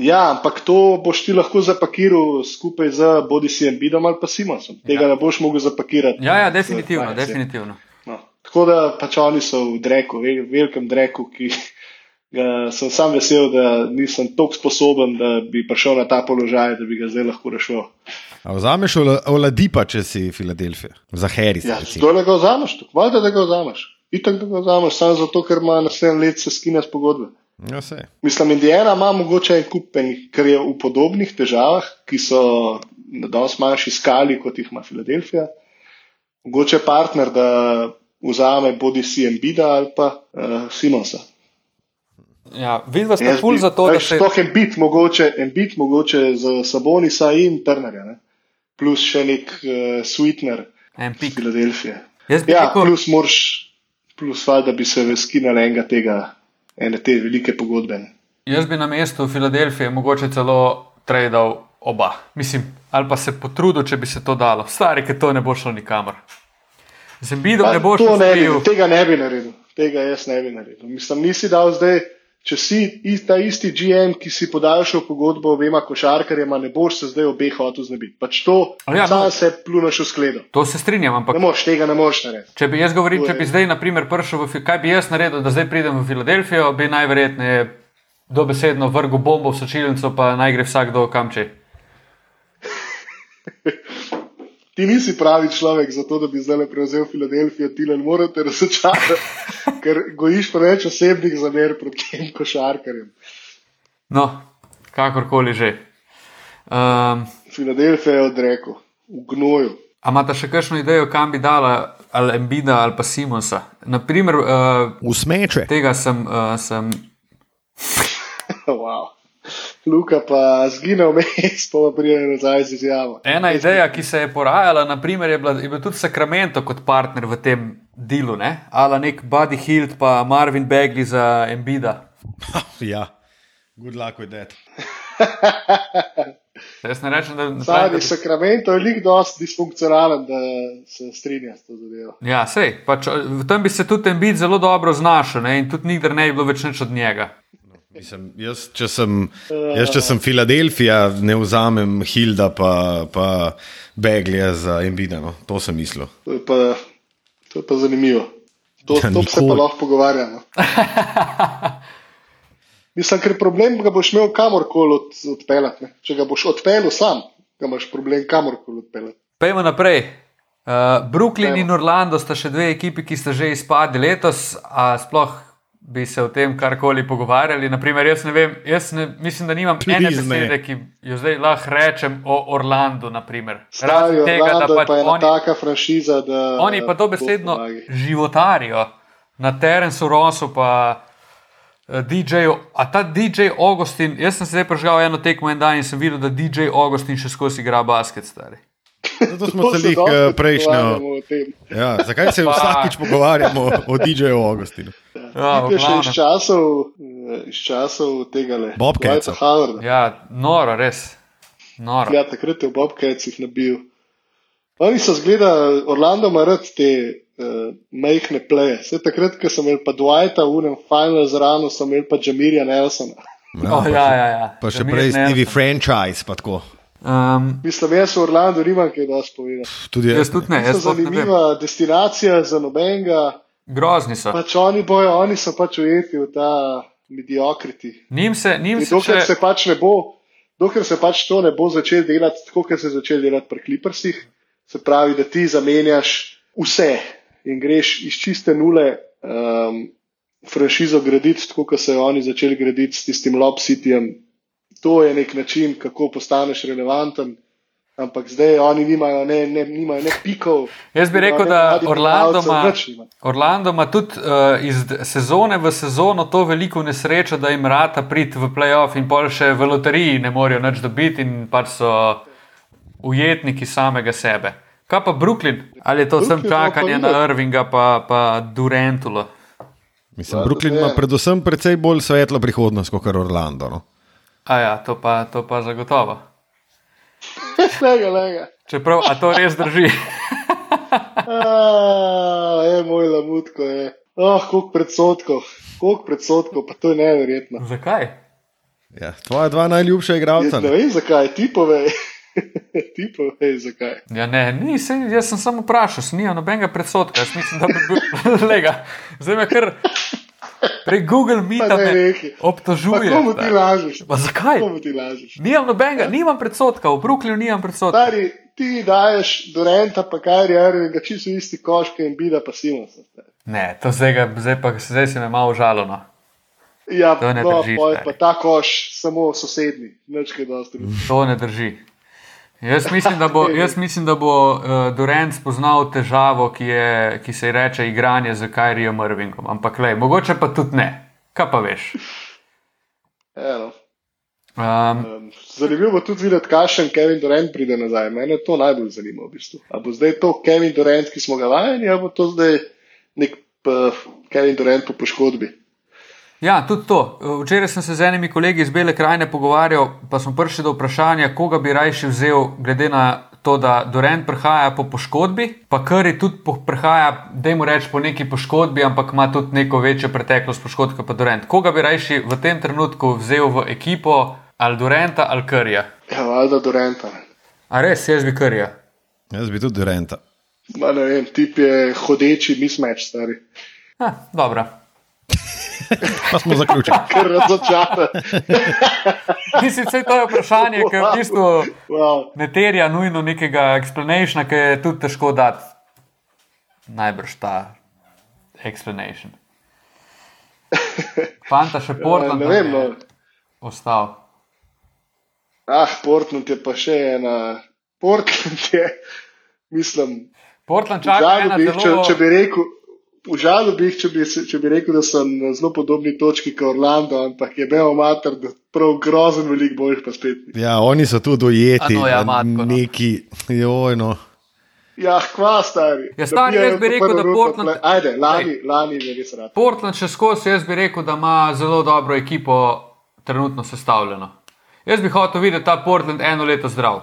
Ja, ampak to boš ti lahko zapakiral skupaj z bodisi Embidom ali pa Simonsom. Tega ja. ne boš mogel zapakirati. Ja, ja, definitivno, definitivno. No. Tako da pač oni so v dreku, vel, velikem dreku, ki ga sem sam vesel, da nisem tako sposoben, da bi prišel na ta položaj, da bi ga zdaj lahko rešil. A vzameš Ola- Oladipa, če si Filadelfija, za Harris. Ja, to le ga vzameš, valjda da ga vzameš. Itak da ga vzameš, samo zato, ker ima naslednje let se skine s pogodbe. Ja, sej. Mislim, Indijana ima mogoče en kup enih, ker je v podobnih težavah, ki so na dosti manjši skali, kot jih ima Filadelfija. Mogoče je partner, da vzame bodi si Embida ali pa uh, Simonsa. Ja, Vidva sta Jaz ful za to, da se. Sploh Embid mogoče, Embid mogoče za Sabonisa in Turnerja, ne? plus še nek uh, sweetener En. Filadelfije. Jaz bi Ja, rekel, plus moraš, plus valjda bi se skinali enega tega, ene te velike pogodbe. jaz bi na mestu Filadelfije mogoče celo tradal oba. Mislim, ali pa se potrudil, če bi se to dalo. Stari, ker to ne bo šlo nikamor. Z Embidom Pa ne boš bi, uspel. tega ne bi naredil, tega jaz ne bi naredil. Mislim, nisi dal zdaj, če si ta isti GM, ki si podaljšal pogodbo obema košarkarjema, ne boš se zdaj obeh hotel znebiti. Pač to, Ja, ja, sam no. se pluneš v skledo. To se strinjam, ampak Ne moš, tega ne moreš narediti. Če bi jaz govoril, če bi zdaj, na primer, prišel v Fi- kaj bi jaz naredil, da zdaj pridem v Filadelfijo, bi najverjetneje dobesedno vrgel bombo v sočilnico, pa naj gre vsakdo kam če. Ti nisi pravi človek za to, da bi zdaj prevzel Filadelfijo, ti ne morete razočarati, ker gojiš preveč osebnih zamer proti tem košarkarjem. No, kakorkoli že. Um, Filadelfija je odrekel, v gnoju. a imate še kakšno idejo, kam bi dala ali Embida ali pa Simonsa? Naprimer, uh, V smeče. tega sem, uh, sem wow. Luka pa zgine vmes, pa pa pride nazaj z izjavo. Ena ideja, ki se je porajala, naprimer, je, bila, je bil tudi Sacramento kot partner v tem delu, ne? ala nek Buddy Hilt pa Marvin Bagley za Embida. Ja, good luck with that. Jaz ne rečem, da Zadnji Sacramento je lik dosti disfunkcionalen, da se strinja s to zadevo. Ja, sej, pač, v tem bi se tudi Embid zelo dobro znašel ne? in tudi nikdar ne bi bilo več nič od njega. Mislim, jaz, če sem, jaz, če sem Filadelfija, ne vzamem Hilda pa, pa Beglija za Embida. No. To sem mislil. To je pa, to je pa zanimivo. To, Ja, to se pa lahko pogovarjamo. Mislim, ker problem ga boš imel kamorkoli od, odpeljati. ne. Če ga boš odpeljal sam, ga imaš problem kamorkoli odpeljati. Pojdimo naprej. Uh, Brooklyn Evo. in Orlando sta še dve ekipi, ki sta že izpadli letos, a sploh bi se o tem karkoli pogovarjali. Naprimer, jaz ne vem, jaz ne, mislim, da nimam Please ene ne. besede, ki jo zdaj lahko rečem o Orlandu. Razen tega, da Orlando je pač pa ena oni, taka franšiza, da. oni pa dobesedno Bog pomagaj. životarijo na Terencu Rosu, pa eh, DJ-ju. A ta DJ Augustin, jaz sem se zdaj prežgal eno tekmo en dan in sem videl, da DJ Augustin še skozi igra basket. Stari. Zato smo se jih prejšnjo. Ja, zakaj se vsakič pogovarjamo o DJ-ju Augustinu? Ja, Je še iz časov, eh, iz časov tega le. Howarda. ja, noro, res. Noro. Ja, takrat je v Bobcatsih nabil. Oni so zgleda, Orlando ima rad te uh, majhne pleje. Vse takrat, ko sem imel pa Dwighta v unem final zranu, sem imel pa Jamirja Nelsona. Oh, ja, ja, ja. Pa še Jamir prej Nelson. Stevie franchise, pa tako. Um, Mislim, jaz v Orlando nimam kaj dosti povedati. Tudi jaz tudi ne, To jaz je sploh ne zanimiva destinacija za nobenega. Grozni so. Pač oni bojo, oni so pač ujeti v ta mediokriti. Njim se, njim se Dokler še, se pač ne bo, dokler se pač to ne bo začelo delati tako, kot se je začelo delati pri Clippersih, se pravi, da ti zamenjaš vse in greš iz čiste nule um, franšizo graditi, tako kot so jo oni začeli graditi s tistim Lob Cityjem. To je nek način, kako postaneš relevanten. Ampak zdaj oni nimajo ne, ne, nimajo ne pikov. Jaz bi rekel, da Orlando ima-. Orlando ima tudi uh, iz sezone v sezono to veliko nesrečo, da jim rata priti v playoff in pol še v loteriji ne morejo nič dobiti in pač so ujetniki samega sebe. Kaj pa Brooklyn? Ali je to Brooklyn pa čakanje na. Irvinga pa, pa Durantulo? Mislim, Ja, Brooklyn ima predvsem precej bolj svetlo prihodnost kot Orlando. No? A ja, to pa, to pa zagotovo. Lega, lega. Čeprav, a to res drži? A, Je moj lamutko, je. Oh, koliko predsotkov, koliko predsotkov, pa to je neverjetno. Zakaj? Ja, tvoja dva najljubša igralca. ne vem zakaj, ti povej. ti povej zakaj. Ja, ne, ni, se, jaz sem samo vprašal, sem nimam nobenega predsotka. Jaz mislim, da bi bil lega. Zdaj me kar prek Google Pa ne me. Pa obtožuje. komu ti lažeš? Pa zakaj? Ti lažeš? Nimam nobenega, nimam predsotka, v Brooklynu nimam predsotka. Stari, ti daješ Dorenta, pa Kajri Irvinga, čisto isti koške in bida pa Simonsa. Ne, to zdaj, ga, zdaj, pa, zdaj se me malo žalo. No. Ja, To ne no, drži, stari. pa ta koš, samo sosednji, nič kaj dosti. To ne drži. Jaz mislim, da bo, mislim, da bo uh, Durant spoznal težavo, ki, je, ki se ji reče igranje z Kajrijem Irvingom. Ampak, le, mogoče pa tudi ne. Kaj pa veš? Eno. Um, zanimivo bo tudi videti, kakšen Kevin Durant pride nazaj. Mene to najbolj zanima v bistvu. A bo zdaj to Kevin Durant, ki smo ga vajeni, ali bo to zdaj nek uh, Kevin Durant po poškodbi. Ja, tudi to. Včeraj sem se z enimi kolegi iz Bele krajine pogovarjal, pa smo prišli do vprašanja, koga bi rajši vzel, glede na to, da Dorent prihaja po poškodbi, pa Curry tudi po, prihaja, da mu reč po neki poškodbi, ampak ima tudi neko večjo preteklost poškodb kot pa Dorent. Koga bi rajši v tem trenutku vzel v ekipo, ali Dorenta ali Curryja? Ja, valjda Duranta. A res, jaz bi Curryja. Jaz bi tudi Durenta. Ma ne vem, tip je hodeči mismatch, stari. Ha, dobro. Pa smo zaključili. Ker razočara. Mislim, to je vprašanje, ki v bistvu ne terja nujno nekega explanaciona, ki je tudi težko dati. Najbrž ta explanation. Fanta še Portland ne nam vem, no. ostal. Ah, Portland je pa še ena. Portland je, mislim, Portland čaka bi, jih, če, zelo. če bi rekel. V žalu bi, jih, če bi, če bi rekel, da sem na zelo podobni točki kot Orlando, ampak je bil mater, da prav grozen, veliko boljš pa spet. Ja, oni so tu dojeti. A no, ja, matko, no. Neki, jojno. Ja, kva stari. Ja, stari, jaz bi rekel, da Portland- ple- Ajde, lani, lani je res rad. Portland še skozi, jaz bi rekel, da ima zelo dobro ekipo trenutno sestavljeno. Jaz bi hotel videti ta Portland eno leto zdrav.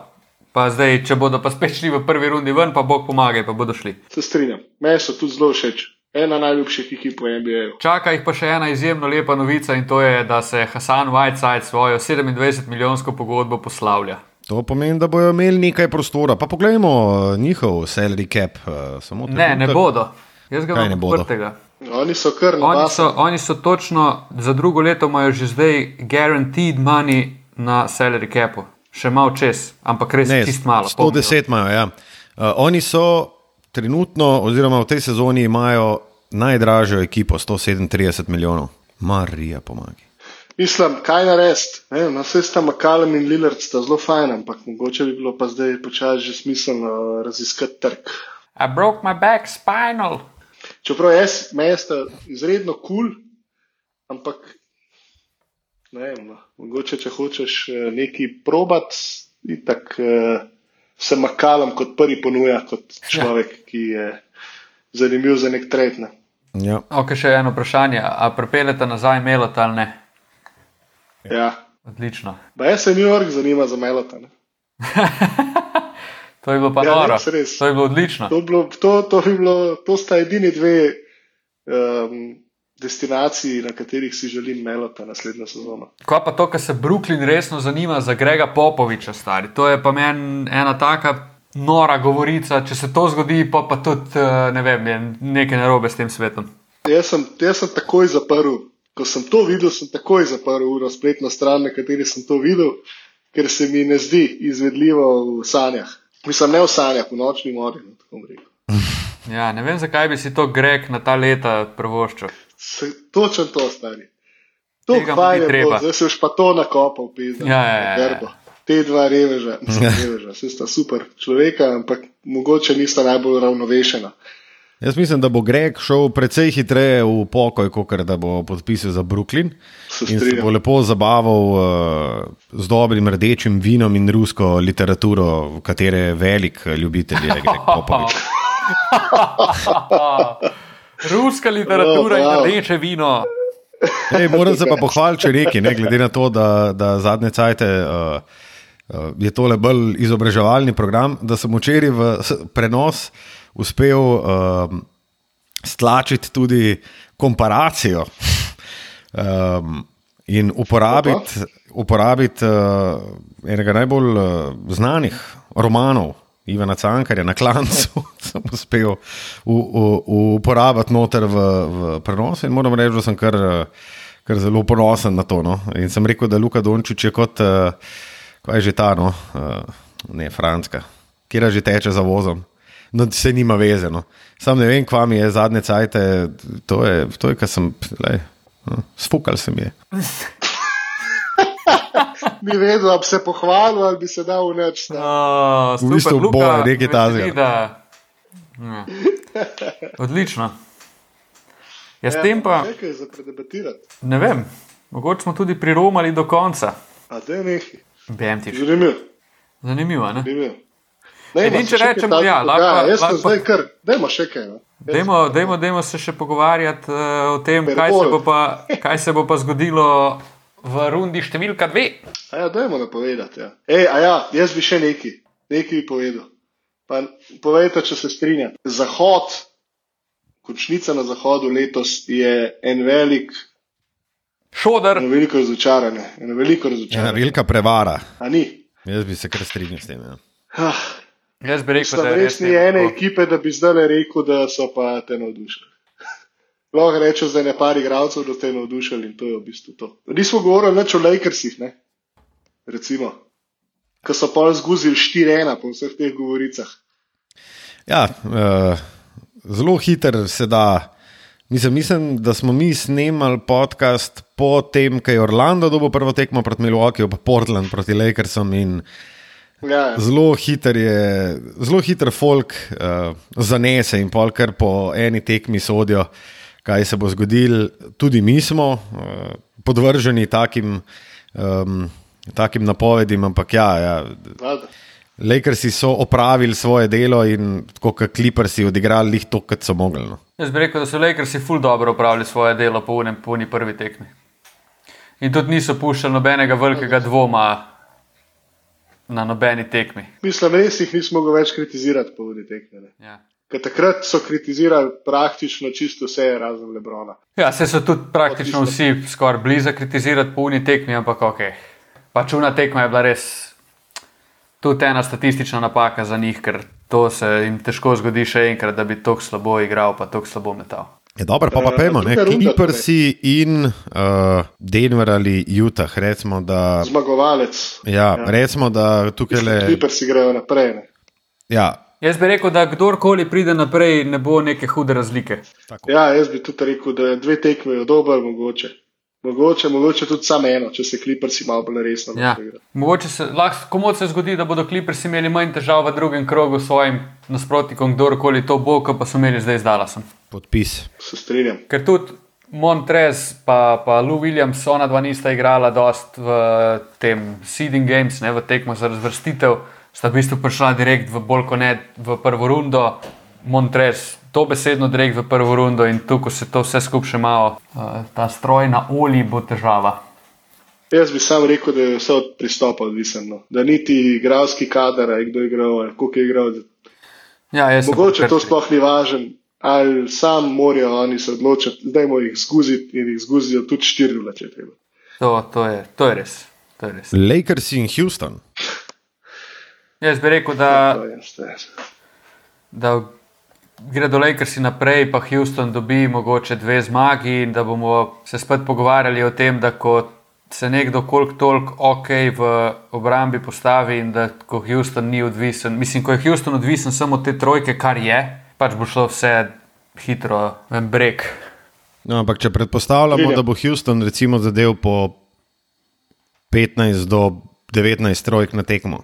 Pa zdaj, če bodo pa spet šli v prvi rundi ven, pa Bog pomagaj, pa bodo šli. Se strinjam. Meni so tudi zelo všeč. Ena najljubših ekip v NBA. Čaka jih pa še ena izjemno lepa novica in to je, da se Hasan Whiteside svojo 27 milijonsko pogodbo poslavlja. To pomeni, da bodo imeli nekaj prostora. Pa poglejmo eh, njihov salary cap. eh, samo Ne, ne bodo. Jaz ga ne bodo? odprtega. Oni so kar na Oni so, oni so točno za drugo leto imajo že zdaj guaranteed money na salary capu. Še malo čez, ampak res Ne, čist malo. pol milijona. 110 imajo. Ja. Uh, oni so trenutno, oziroma v tej sezoni, imajo najdražjo ekipo, 137 milijonov. Marija, pomagi. Mislim, kaj narediti. Ne vem, no, Vse sta McCallum in Lillard sta zelo fajn, ampak mogoče bi bilo pa zdaj počasi že smiselno raziskati trg. I broke my back spinal. Čeprav jaz, meni sta izredno kul, cool, ampak ne vem, no, mogoče če hočeš eh, nekaj probat, itak, eh, se Makalom kot prvi ponuja, kot človek, ja. ki je zanimiv za nek tretne. Ja. Ok, še eno vprašanje. A pripeljete nazaj Melot ali ne? Ja. Odlično. Ba jaz se New York zanima za Melota. Ne? To je bilo pa Ja, noro. res, res. To je bilo odlično. To, bi bilo, to, to, bi bilo, to sta edini dve um, destinaciji, na katerih si želim Melota naslednjo sezono. Kaj pa to, kar se Brooklyn resno zanima za Grega Popoviča, stari. To je pa meni ena taka nora govorica. Če se to zgodi, pa, pa tudi eh, ne vem, je nekaj narobe s tem svetom. Jaz sem, jaz sem takoj zaprl, ko sem to videl, sem takoj zaprl uro spletno stran, na kateri sem to videl, ker se mi ne zdi izvedljivo v sanjah. Mislim, ne v sanjah, v nočni mori. no. Ja, ne vem, zakaj bi si to Greg na ta leta prvoščil. Se, točno to stari. To Tega mu ni fajn je treba. bilo, zdaj se už pa to nakopal, pizda. Ja, ja, ja, ja. Te dva reveža, mislim, reveža, vse sta super človeka, ampak mogoče nista najbolj ravnovešena. Jaz mislim, da bo Greg šel precej hitreje v pokoj, kot da bo podpisal za Brooklyn. Se In se bo lepo zabaval uh, z dobrim rdečim vinom in rusko literaturo, v katere je velik ljubitelj je Greg Popovič. Ruska literatura Oh, in wow. rdeče vino. Ej, moram se pa pohvaliti, če reki, ne glede na to, da, da zadnje cajte. Uh, uh, Je tole bolj izobraževalni program, da sem včeraj v prenos uspel um, stlačiti tudi komparacijo um, in uporabiti, uporabiti uh, enega najbolj uh, znanih romanov, Ivana Cankarja, na klancu, sem uspel uporabiti noter v, v prenosu in moram reči, da sem kar, kar zelo ponosen na to. No. In sem rekel, da Luka Dončić je kot, uh, kaj je že ta, no, uh, ne Franska, kjer že teče za vozom. No, se nima veze. No. Sam ne vem, kva mi je zadnje cajte, to je, to je kar sem, no, sfukal se mi je. Ni vedel, ali bi se pohvalil ali bi se dal v neč. Uh, V super, bistvu Luka, boje, nekaj takega. da- Ja. Odlično. Ja, s tem pa, Nekaj za predebatirati. ne vem, mogoče smo tudi priromali do konca. A da je nekaj. Bem ti. Zanimivo. Zanimivo, ne? zanimivo. Edino, če rečem, ja, lahko- ja, jaz sem zdaj kar, dajmo še kaj. No. Dajmo, dajmo, dajmo se še pogovarjati uh, o tem, kaj se, pa, kaj se bo pa zgodilo v rundi številka dve. A ja, dajmo napovedati. Ja. Ej, a ja, jaz bi še nekaj, nekaj bi povedal. Pa povejte, če se strinjate. Zahod, končnica na zahodu letos je en velik, Šodar, eno veliko razočaranje. Eno veliko Ena razočaranje. velika prevara. A ni? Jaz bi se kar strinjal s tem. Ja. Ah, jaz bi rekel, da je res ni temu ene tako. ekipe, da bi zdaj rekel, da so pa te navdušili. Lahko rečem, da je nekaj igralcev, da te navdušili in to je v bistvu to. Nismo govorili več o Lakersih, ne? recimo, ki so pa zguzili 4-1 po vseh teh govoricah. Ja, uh, zelo hiter se da. Mislim, mislim, da smo mi snemali podcast po tem, ko je Orlando dobil prvo tekmo proti Milwaukeeju, pa Portland proti Lakersom. Ja, ja. Zelo hiter je, zelo hiter folk uh, zanese in pol kar po eni tekmi sodijo, kaj se bo zgodilo. Tudi mi smo uh, podvrženi takim, um, takim napovedim, ampak ja. ja. Lakersi so opravili svoje delo in tako kot Clippersi odigrali jih to, kot so mogli. No. Jaz bi rekel, da so Lakersi ful dobro opravili svoje delo po unem puni prvi tekmi. In tudi niso puščali nobenega velikega dvoma na nobeni tekmi. Mislim, res jih nismo mogli več kritizirati po vodi tekme. ne. Ja. Ker takrat so kritizirali praktično čisto vse, razen Lebrona. Ja, se so tudi praktično vsi skoraj blizu kritizirati po uni tekmi, ampak ok. Pač una tekma je bila res tudi ena statistična napaka za njih, ker to se jim težko zgodi še enkrat, da bi tako slabo igral, pa tako slabo metal. Je dobro, pa pa Eh, pojmo, ne runda Clippersi in uh, Denver ali Utah, recimo, da, Zmagovalec. ja, recimo, da tukaj le. Kliper si grejo naprej. Ne. Ja, Jaz bi rekel, da kdorkoli pride naprej, ne bo neke hude razlike. Ja, jaz bi tudi rekel, da je dve tekme je dober, mogoče. Mogoče, mogoče tudi samo eno, če se Kliper si malo bolj resno Ja. Mogoče se lahko komu se zgodi, da bodo kliprsi imeli manj težav v drugem krogu s svojim nasprotnikom, kdorkoli to bo, pa so imeli zdaj z Dallasom. podpis. Se strinjam. Ker tudi Montrez pa, pa Lou Williams, ona dva nista igrala dost v tem seeding games, ne, v tekmo za razvrstitev, sta v bistvu prišla direkt v bolj kot ne v prvo rundo. Montres, to besedno direkt v prvo rundo in tu, ko se to vse skupaj še malo, uh, ta stroj na oli bo težava. Jaz bi sam rekel, da je vse od pristopa odvisno. No. Da niti igralski kader, ali kdo je igral, ali koliko je igral. Ja, Mogoče to sploh ni važen, ali sam morajo oni se odločiti, da jim jih zguziti in jih zguzijo tudi štiri ure, če je treba. To, to, je, to je res. To je res. Lakers in Houston. Jaz bi rekel, da, je. da gredo Lakersi naprej, pa Houston dobi mogoče dve zmagi in da bomo se spet pogovarjali o tem, da ko se nekdo koliko toliko ok v obrambi postavi in da ko Houston ni odvisen, mislim, ko je Houston odvisen samo od te trojke, kar je, pač bo šlo vse hitro, en brek. No, ampak če predpostavljamo, da bo Houston recimo zadev po 15 do 19 trojk na tekmo,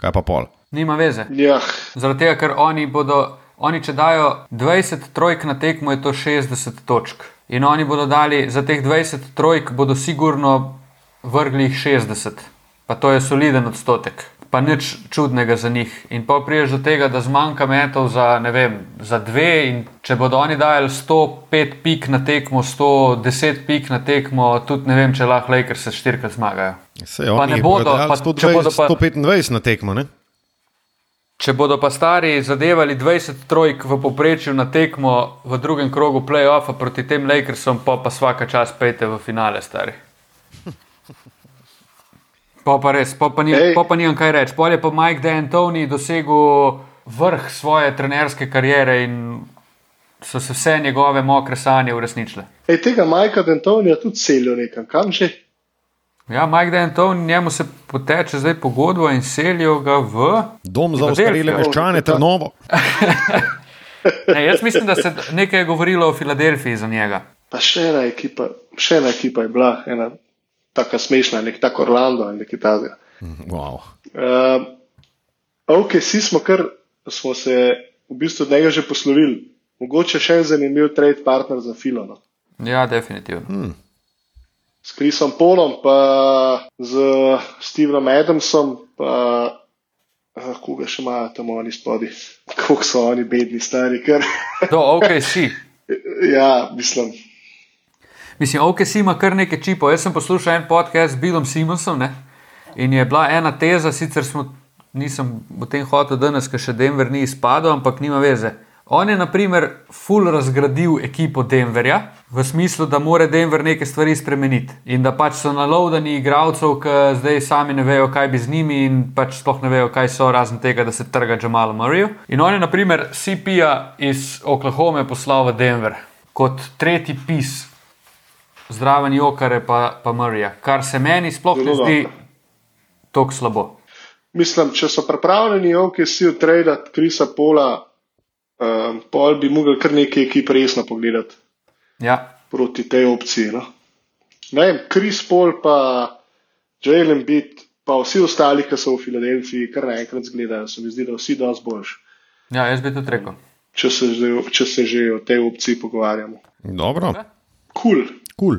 kaj pa pol. Nima veze. Ja, Zaradi tega, ker oni bodo, oni če dajo 20 trojk na tekmo, je to 60 točk. In oni bodo dali za teh 20 trojk, bodo sigurno vrgli jih 60. Pa to je soliden odstotek. Pa nič čudnega za njih. In pa priješ do tega, da zmanjka metov za, vem, za dve. In če bodo oni dajali 105 pik na tekmo, 110 pik na tekmo, tudi ne vem, če lahko Lakers se štirikrat zmagajo. Sej, Pa ne bodo pa če 120, bodo pa- 125 na tekmo. Ne? Če bodo pa stari zadevali 20 trojk v povprečju na tekmo v drugem krogu playoffa proti tem Lakersom, pa pa vsaka čas pejte v finale, stari. Pa pa res, pa pa, ni, Ej. pa pa nimam kaj reči. Pol je pa Mike D'Antoni dosegel vrh svoje trenerske kariere in so se vse njegove mokre sanje uresničile. Ej, tega Majka Dentonija tudi celijo nekam, kam že. Ja, Mike D'Antoni, njemu se poteče zdaj pogodbo in selijo ga v. Dom za ostarele meščane, Trnovo. Ne, jaz mislim, da se nekaj je govorilo o Filadelfiji za njega. Pa še ena ekipa, še ena ekipa je bila, ena taka smešna, nek tak Orlando ali nekaj takega. Wow. Uh, ok, si smo kar, smo se v bistvu od njega že poslovili. Mogoče še en zanimiv trade partner za Filano. Ja, definitivno. Hmm. S Krisom Polom, pa z Stevenom Adamsom, pa uh, koga še imajo tam oni spodi. Kako so oni bedni, stari, ker. To, ok, si. ja, mislim. Mislim, ok, si ima kar nekaj čipov. Jaz sem poslušal en podcast z Billom Simonsom ne? in je bila ena teza, sicer smo, nisem o tem hotel danes, ker še Denver ni izpadel, ampak nima veze. On je, na primer, full razgradil ekipo Denverja, v smislu, da mora Denver neke stvari spremeniti in da pač so nalovdani igralcev, ki zdaj sami ne vejo, kaj bi z njimi in pač sploh ne vejo, kaj so, razen tega, da se trga Jamalu Murrayju. In on je, na primer, CP-ja iz Oklahome poslal v Denver kot tretji pis zraven Jokare pa, pa Murrayja, kar se meni sploh ne Zelo zdi dobro. tako slabo. Mislim, če so pripravljeni, ok, si odtradati Krisa Pola, um, pol bi mogli kar nekaj ekip resno pogledati Ja. proti tej opciji. No. Ne vem, Kris Pol pa Jalen Beat, pa vsi ostali, ki so v Filadelfiji, kar naenkrat zgledajo, se mi zdi, da vsi dosti boljši. ja, jaz bi tudi rekel. Če se, že, če se že o tej opciji pogovarjamo. Dobro, Kul. Cool. Kul.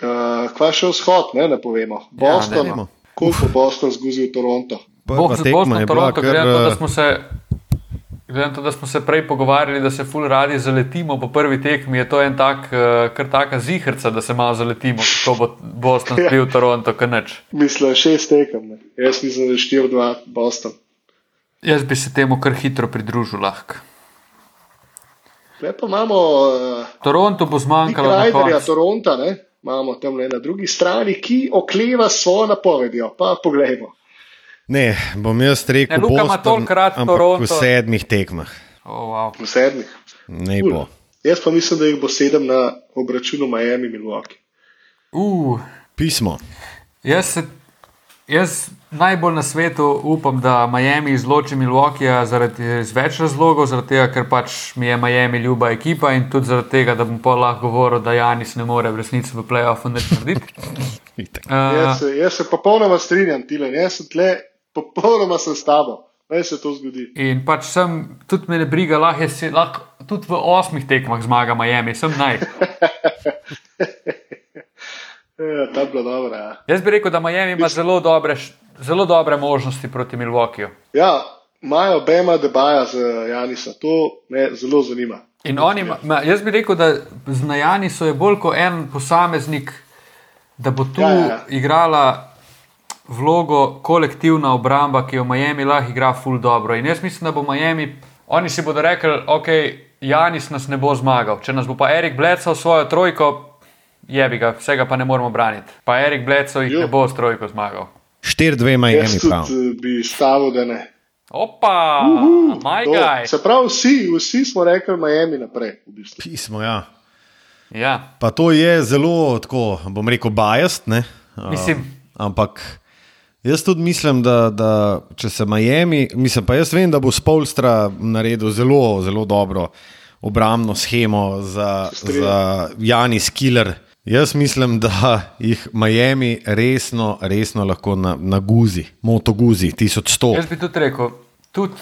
Uh, kva še vzhod, ne, ne povemo. Ja, Boston, dajmo. koliko bo Boston zguzil Toronto? Je bila Toronto, kar. glede na to, da eh, smo se. Glede na to, da smo se prej pogovarjali, da se ful radi zaletimo po prvi tekmi, je to en tak, uh, kar taka zihrca, da se malo zaletimo, kako bo Boston Ja. spil Toronto, kaj nič. Mislim, šest tekem. Ne. Jaz mislim, da je 4-2 Boston. Jaz bi se temu kar hitro pridružil lahko. Tukaj pa imamo uh, Toronto bo zmanjkalo koncu. Toronta, ne? imamo tam le na drugi strani, ki okleva svojo napovedjo. Pa poglejmo. Ne, bom jaz rekel, rad ampak Toronto. v sedmih tekmah. Oh, wow. V sedmih. Ne Cool. bo. Jaz pa mislim, da jih bo sedem na obračunu Miami Milwaukee. uh, Pismo. Jaz, se, jaz najbolj na svetu upam, da Miami izloči Milwaukeeja zaradi več razlogov, zaradi tega, ker pač mi je Miami ljuba ekipa in tudi zaradi tega, da bom pa lahko govoril, da Janis ne more v resnici v playoffu nič narediti. Itak. Jaz, Uh, se- jaz se popolnoma strinjam, Tilen, jaz sem tle, popolnoma sem s tabo. Naj se to zgodi. in pač sem, tudi me ne briga, lahko, je si, lahko tudi v osmih tekmah zmaga Miami, sem naj. Ja, ta je bila dobra. Ja. Jaz bi rekel, da Miami ima zelo dobre, zelo dobre možnosti proti Milwaukeeju. Ja, imajo Bema debaja z Janisa, to me zelo zanima. In oni, ma, jaz bi rekel, da z Najani so je bolj kot en posameznik, da bo tu Ja, ja, ja, ja. ja. igrala vlogo kolektivna obramba, ki jo Miami lahko igra full dobro. In jaz mislim, da bo Miami, oni si bodo rekli, ok, Janis nas ne bo zmagal. Če nas bo pa Erik Bledsal svojo trojko, jebi ga, vsega pa ne moremo braniti. Pa Erik Bledsal jih Jo. ne bo s trojko zmagal. 4-2 Jaz Miami prav. tudi eh, bi stavil, da ne. Opa, maj To, gaj. se pravi, vsi, vsi smo rekli Miami naprej. V bistvu. Pismo, ja. Ja, Pa to je zelo, tako bom rekel, bajast. Mislim- ampak jaz tudi mislim, da, da če se Miami, mislim pa jaz vem, da bo Spolstra naredil zelo, zelo dobro obrambno schemo za, strinjam. za Janis Killer. Jaz mislim, da jih Miami resno, resno lahko na, na guzi, moto guzi, 1100. jaz bi tudi rekel, tudi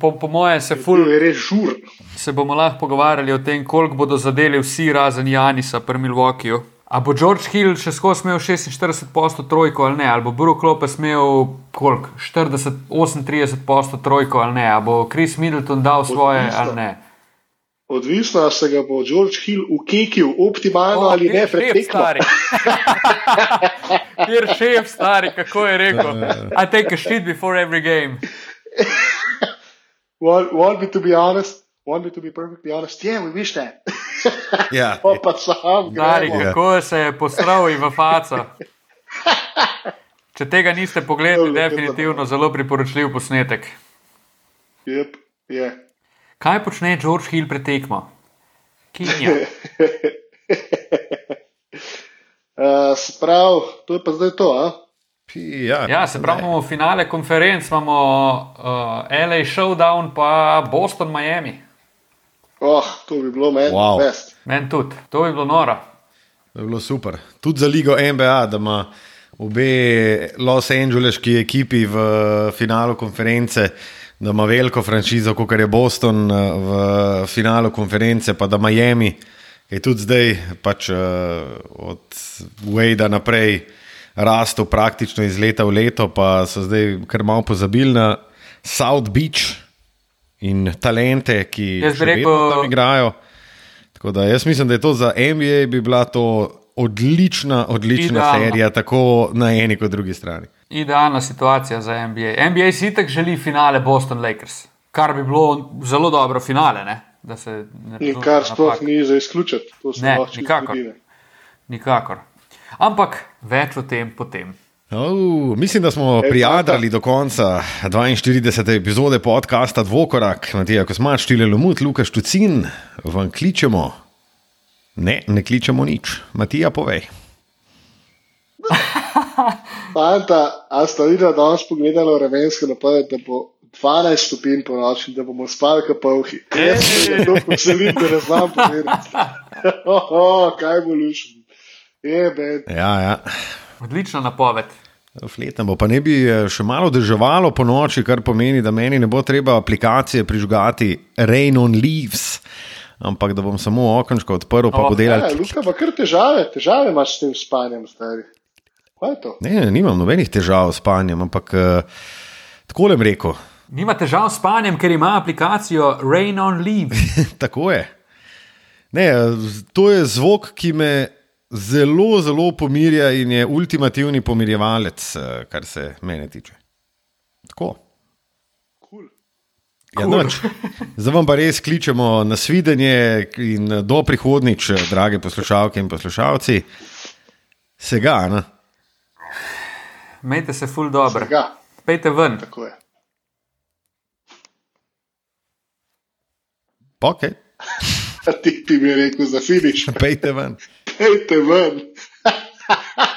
po, po mojem se Ful ful je res žur. se bomo lahko pogovarjali o tem, koliko bodo zadeli vsi razen Janisa pri Milwaukeeju. A bo George Hill še skozi imel 46% trojko ali ne, ali bo Brook Lopez imel koliko, 40, 38% trojko ali ne, ali bo Chris Middleton dal svoje ali ne. Odvisno, ali se ga bo George Hill ukekil optimalno O, ali ne pred tekmo. stari. Kjer šef, stari, kako je rekel? I take a shit before every game. Want, want me to be honest? Want me to be perfectly honest? Yeah, we wish that. Ja, Pa pa sam Stari, gremo. kako se je postral in v faco. Če tega niste pogledali, Dobro, definitivno zelo priporočljiv posnetek. Yep, je. Kaj počne George Hill pred tekmo? Kinja. Uh, se pravi, to je pa zdaj to, a? Ja, Ja, se pravi, imamo finale konferenc, imamo uh, LA Showdown, pa Boston, Miami. Oh, to bi bilo meni Wow. best. Meni tudi, to bi bilo noro. To je bilo super. Tudi za ligo NBA, da ima obe Los Angeleški ekipi v finalu konference, da ima veliko franšizo, kot je Boston eh, v finalu konference, pa da Miami, ki je tudi zdaj pač, eh, od Wade naprej rastel praktično iz leta v leto, pa so zdaj kar malo pozabili na South Beach in talente, ki še vedno rekel- tam igrajo. Tako da jaz mislim, da je to za NBA bi bila to odlična, odlična Idealno. serija, tako na eni kot drugi strani. Idealna situacija za NBA. NBA si itek želi finale Boston Lakers, kar bi bilo zelo dobro finale. Ne? Da se ne In kar sploh ni za izključiti. To se Ne, nikakor. zgodi, ne. Nikakor. Ampak več o tem potem. Oh, mislim, da smo Ej, prijadrali do konca 42. epizode podcasta Dvokorak, Matija Kosmač, Štile Lomut, Lukaš Tucin, vam kličemo. Ne, ne kličemo nič. Matija, povej. Fanta, a sta videla danes pogledala vremenske napovedi, da bo 12 stopinj po noči, da bomo spali kot pavhi. Jaz se to veselim, da ne znam povedati. Oh, oh, kaj bo lušen. Ja, ja. Odlična napoved. Fletno bo, pa ne bi eh, še malo deževalo po noči, kar pomeni, da meni ne bo treba aplikacije prižgati Rain on Leaves, ampak da bom samo okenčko odprl, pa Oh, bo delal. Ja, Luka, pa kar težave, težave imaš s tem spanjem, stari. Ne, ne, nimam nobenih težav s spanjem, ampak uh, tako le rekel. Nima težav s spanjem, ker ima aplikacijo Rain on Leave. tako je. Ne, z- to je zvok, ki me zelo, zelo pomirja in je ultimativni pomirjevalec, eh, kar se mene tiče. Tako. Cool. Ja, Cool. nič. Zdaj vam pa res kličemo na svidenje in do prihodnič, drage poslušalke in poslušalci. Sega, ne? Mejte se ful dobro. Ga, Pejte ven. tako je. Ok, A ti, ti mi je rekel za finiš. pejte ven. Pejte ven.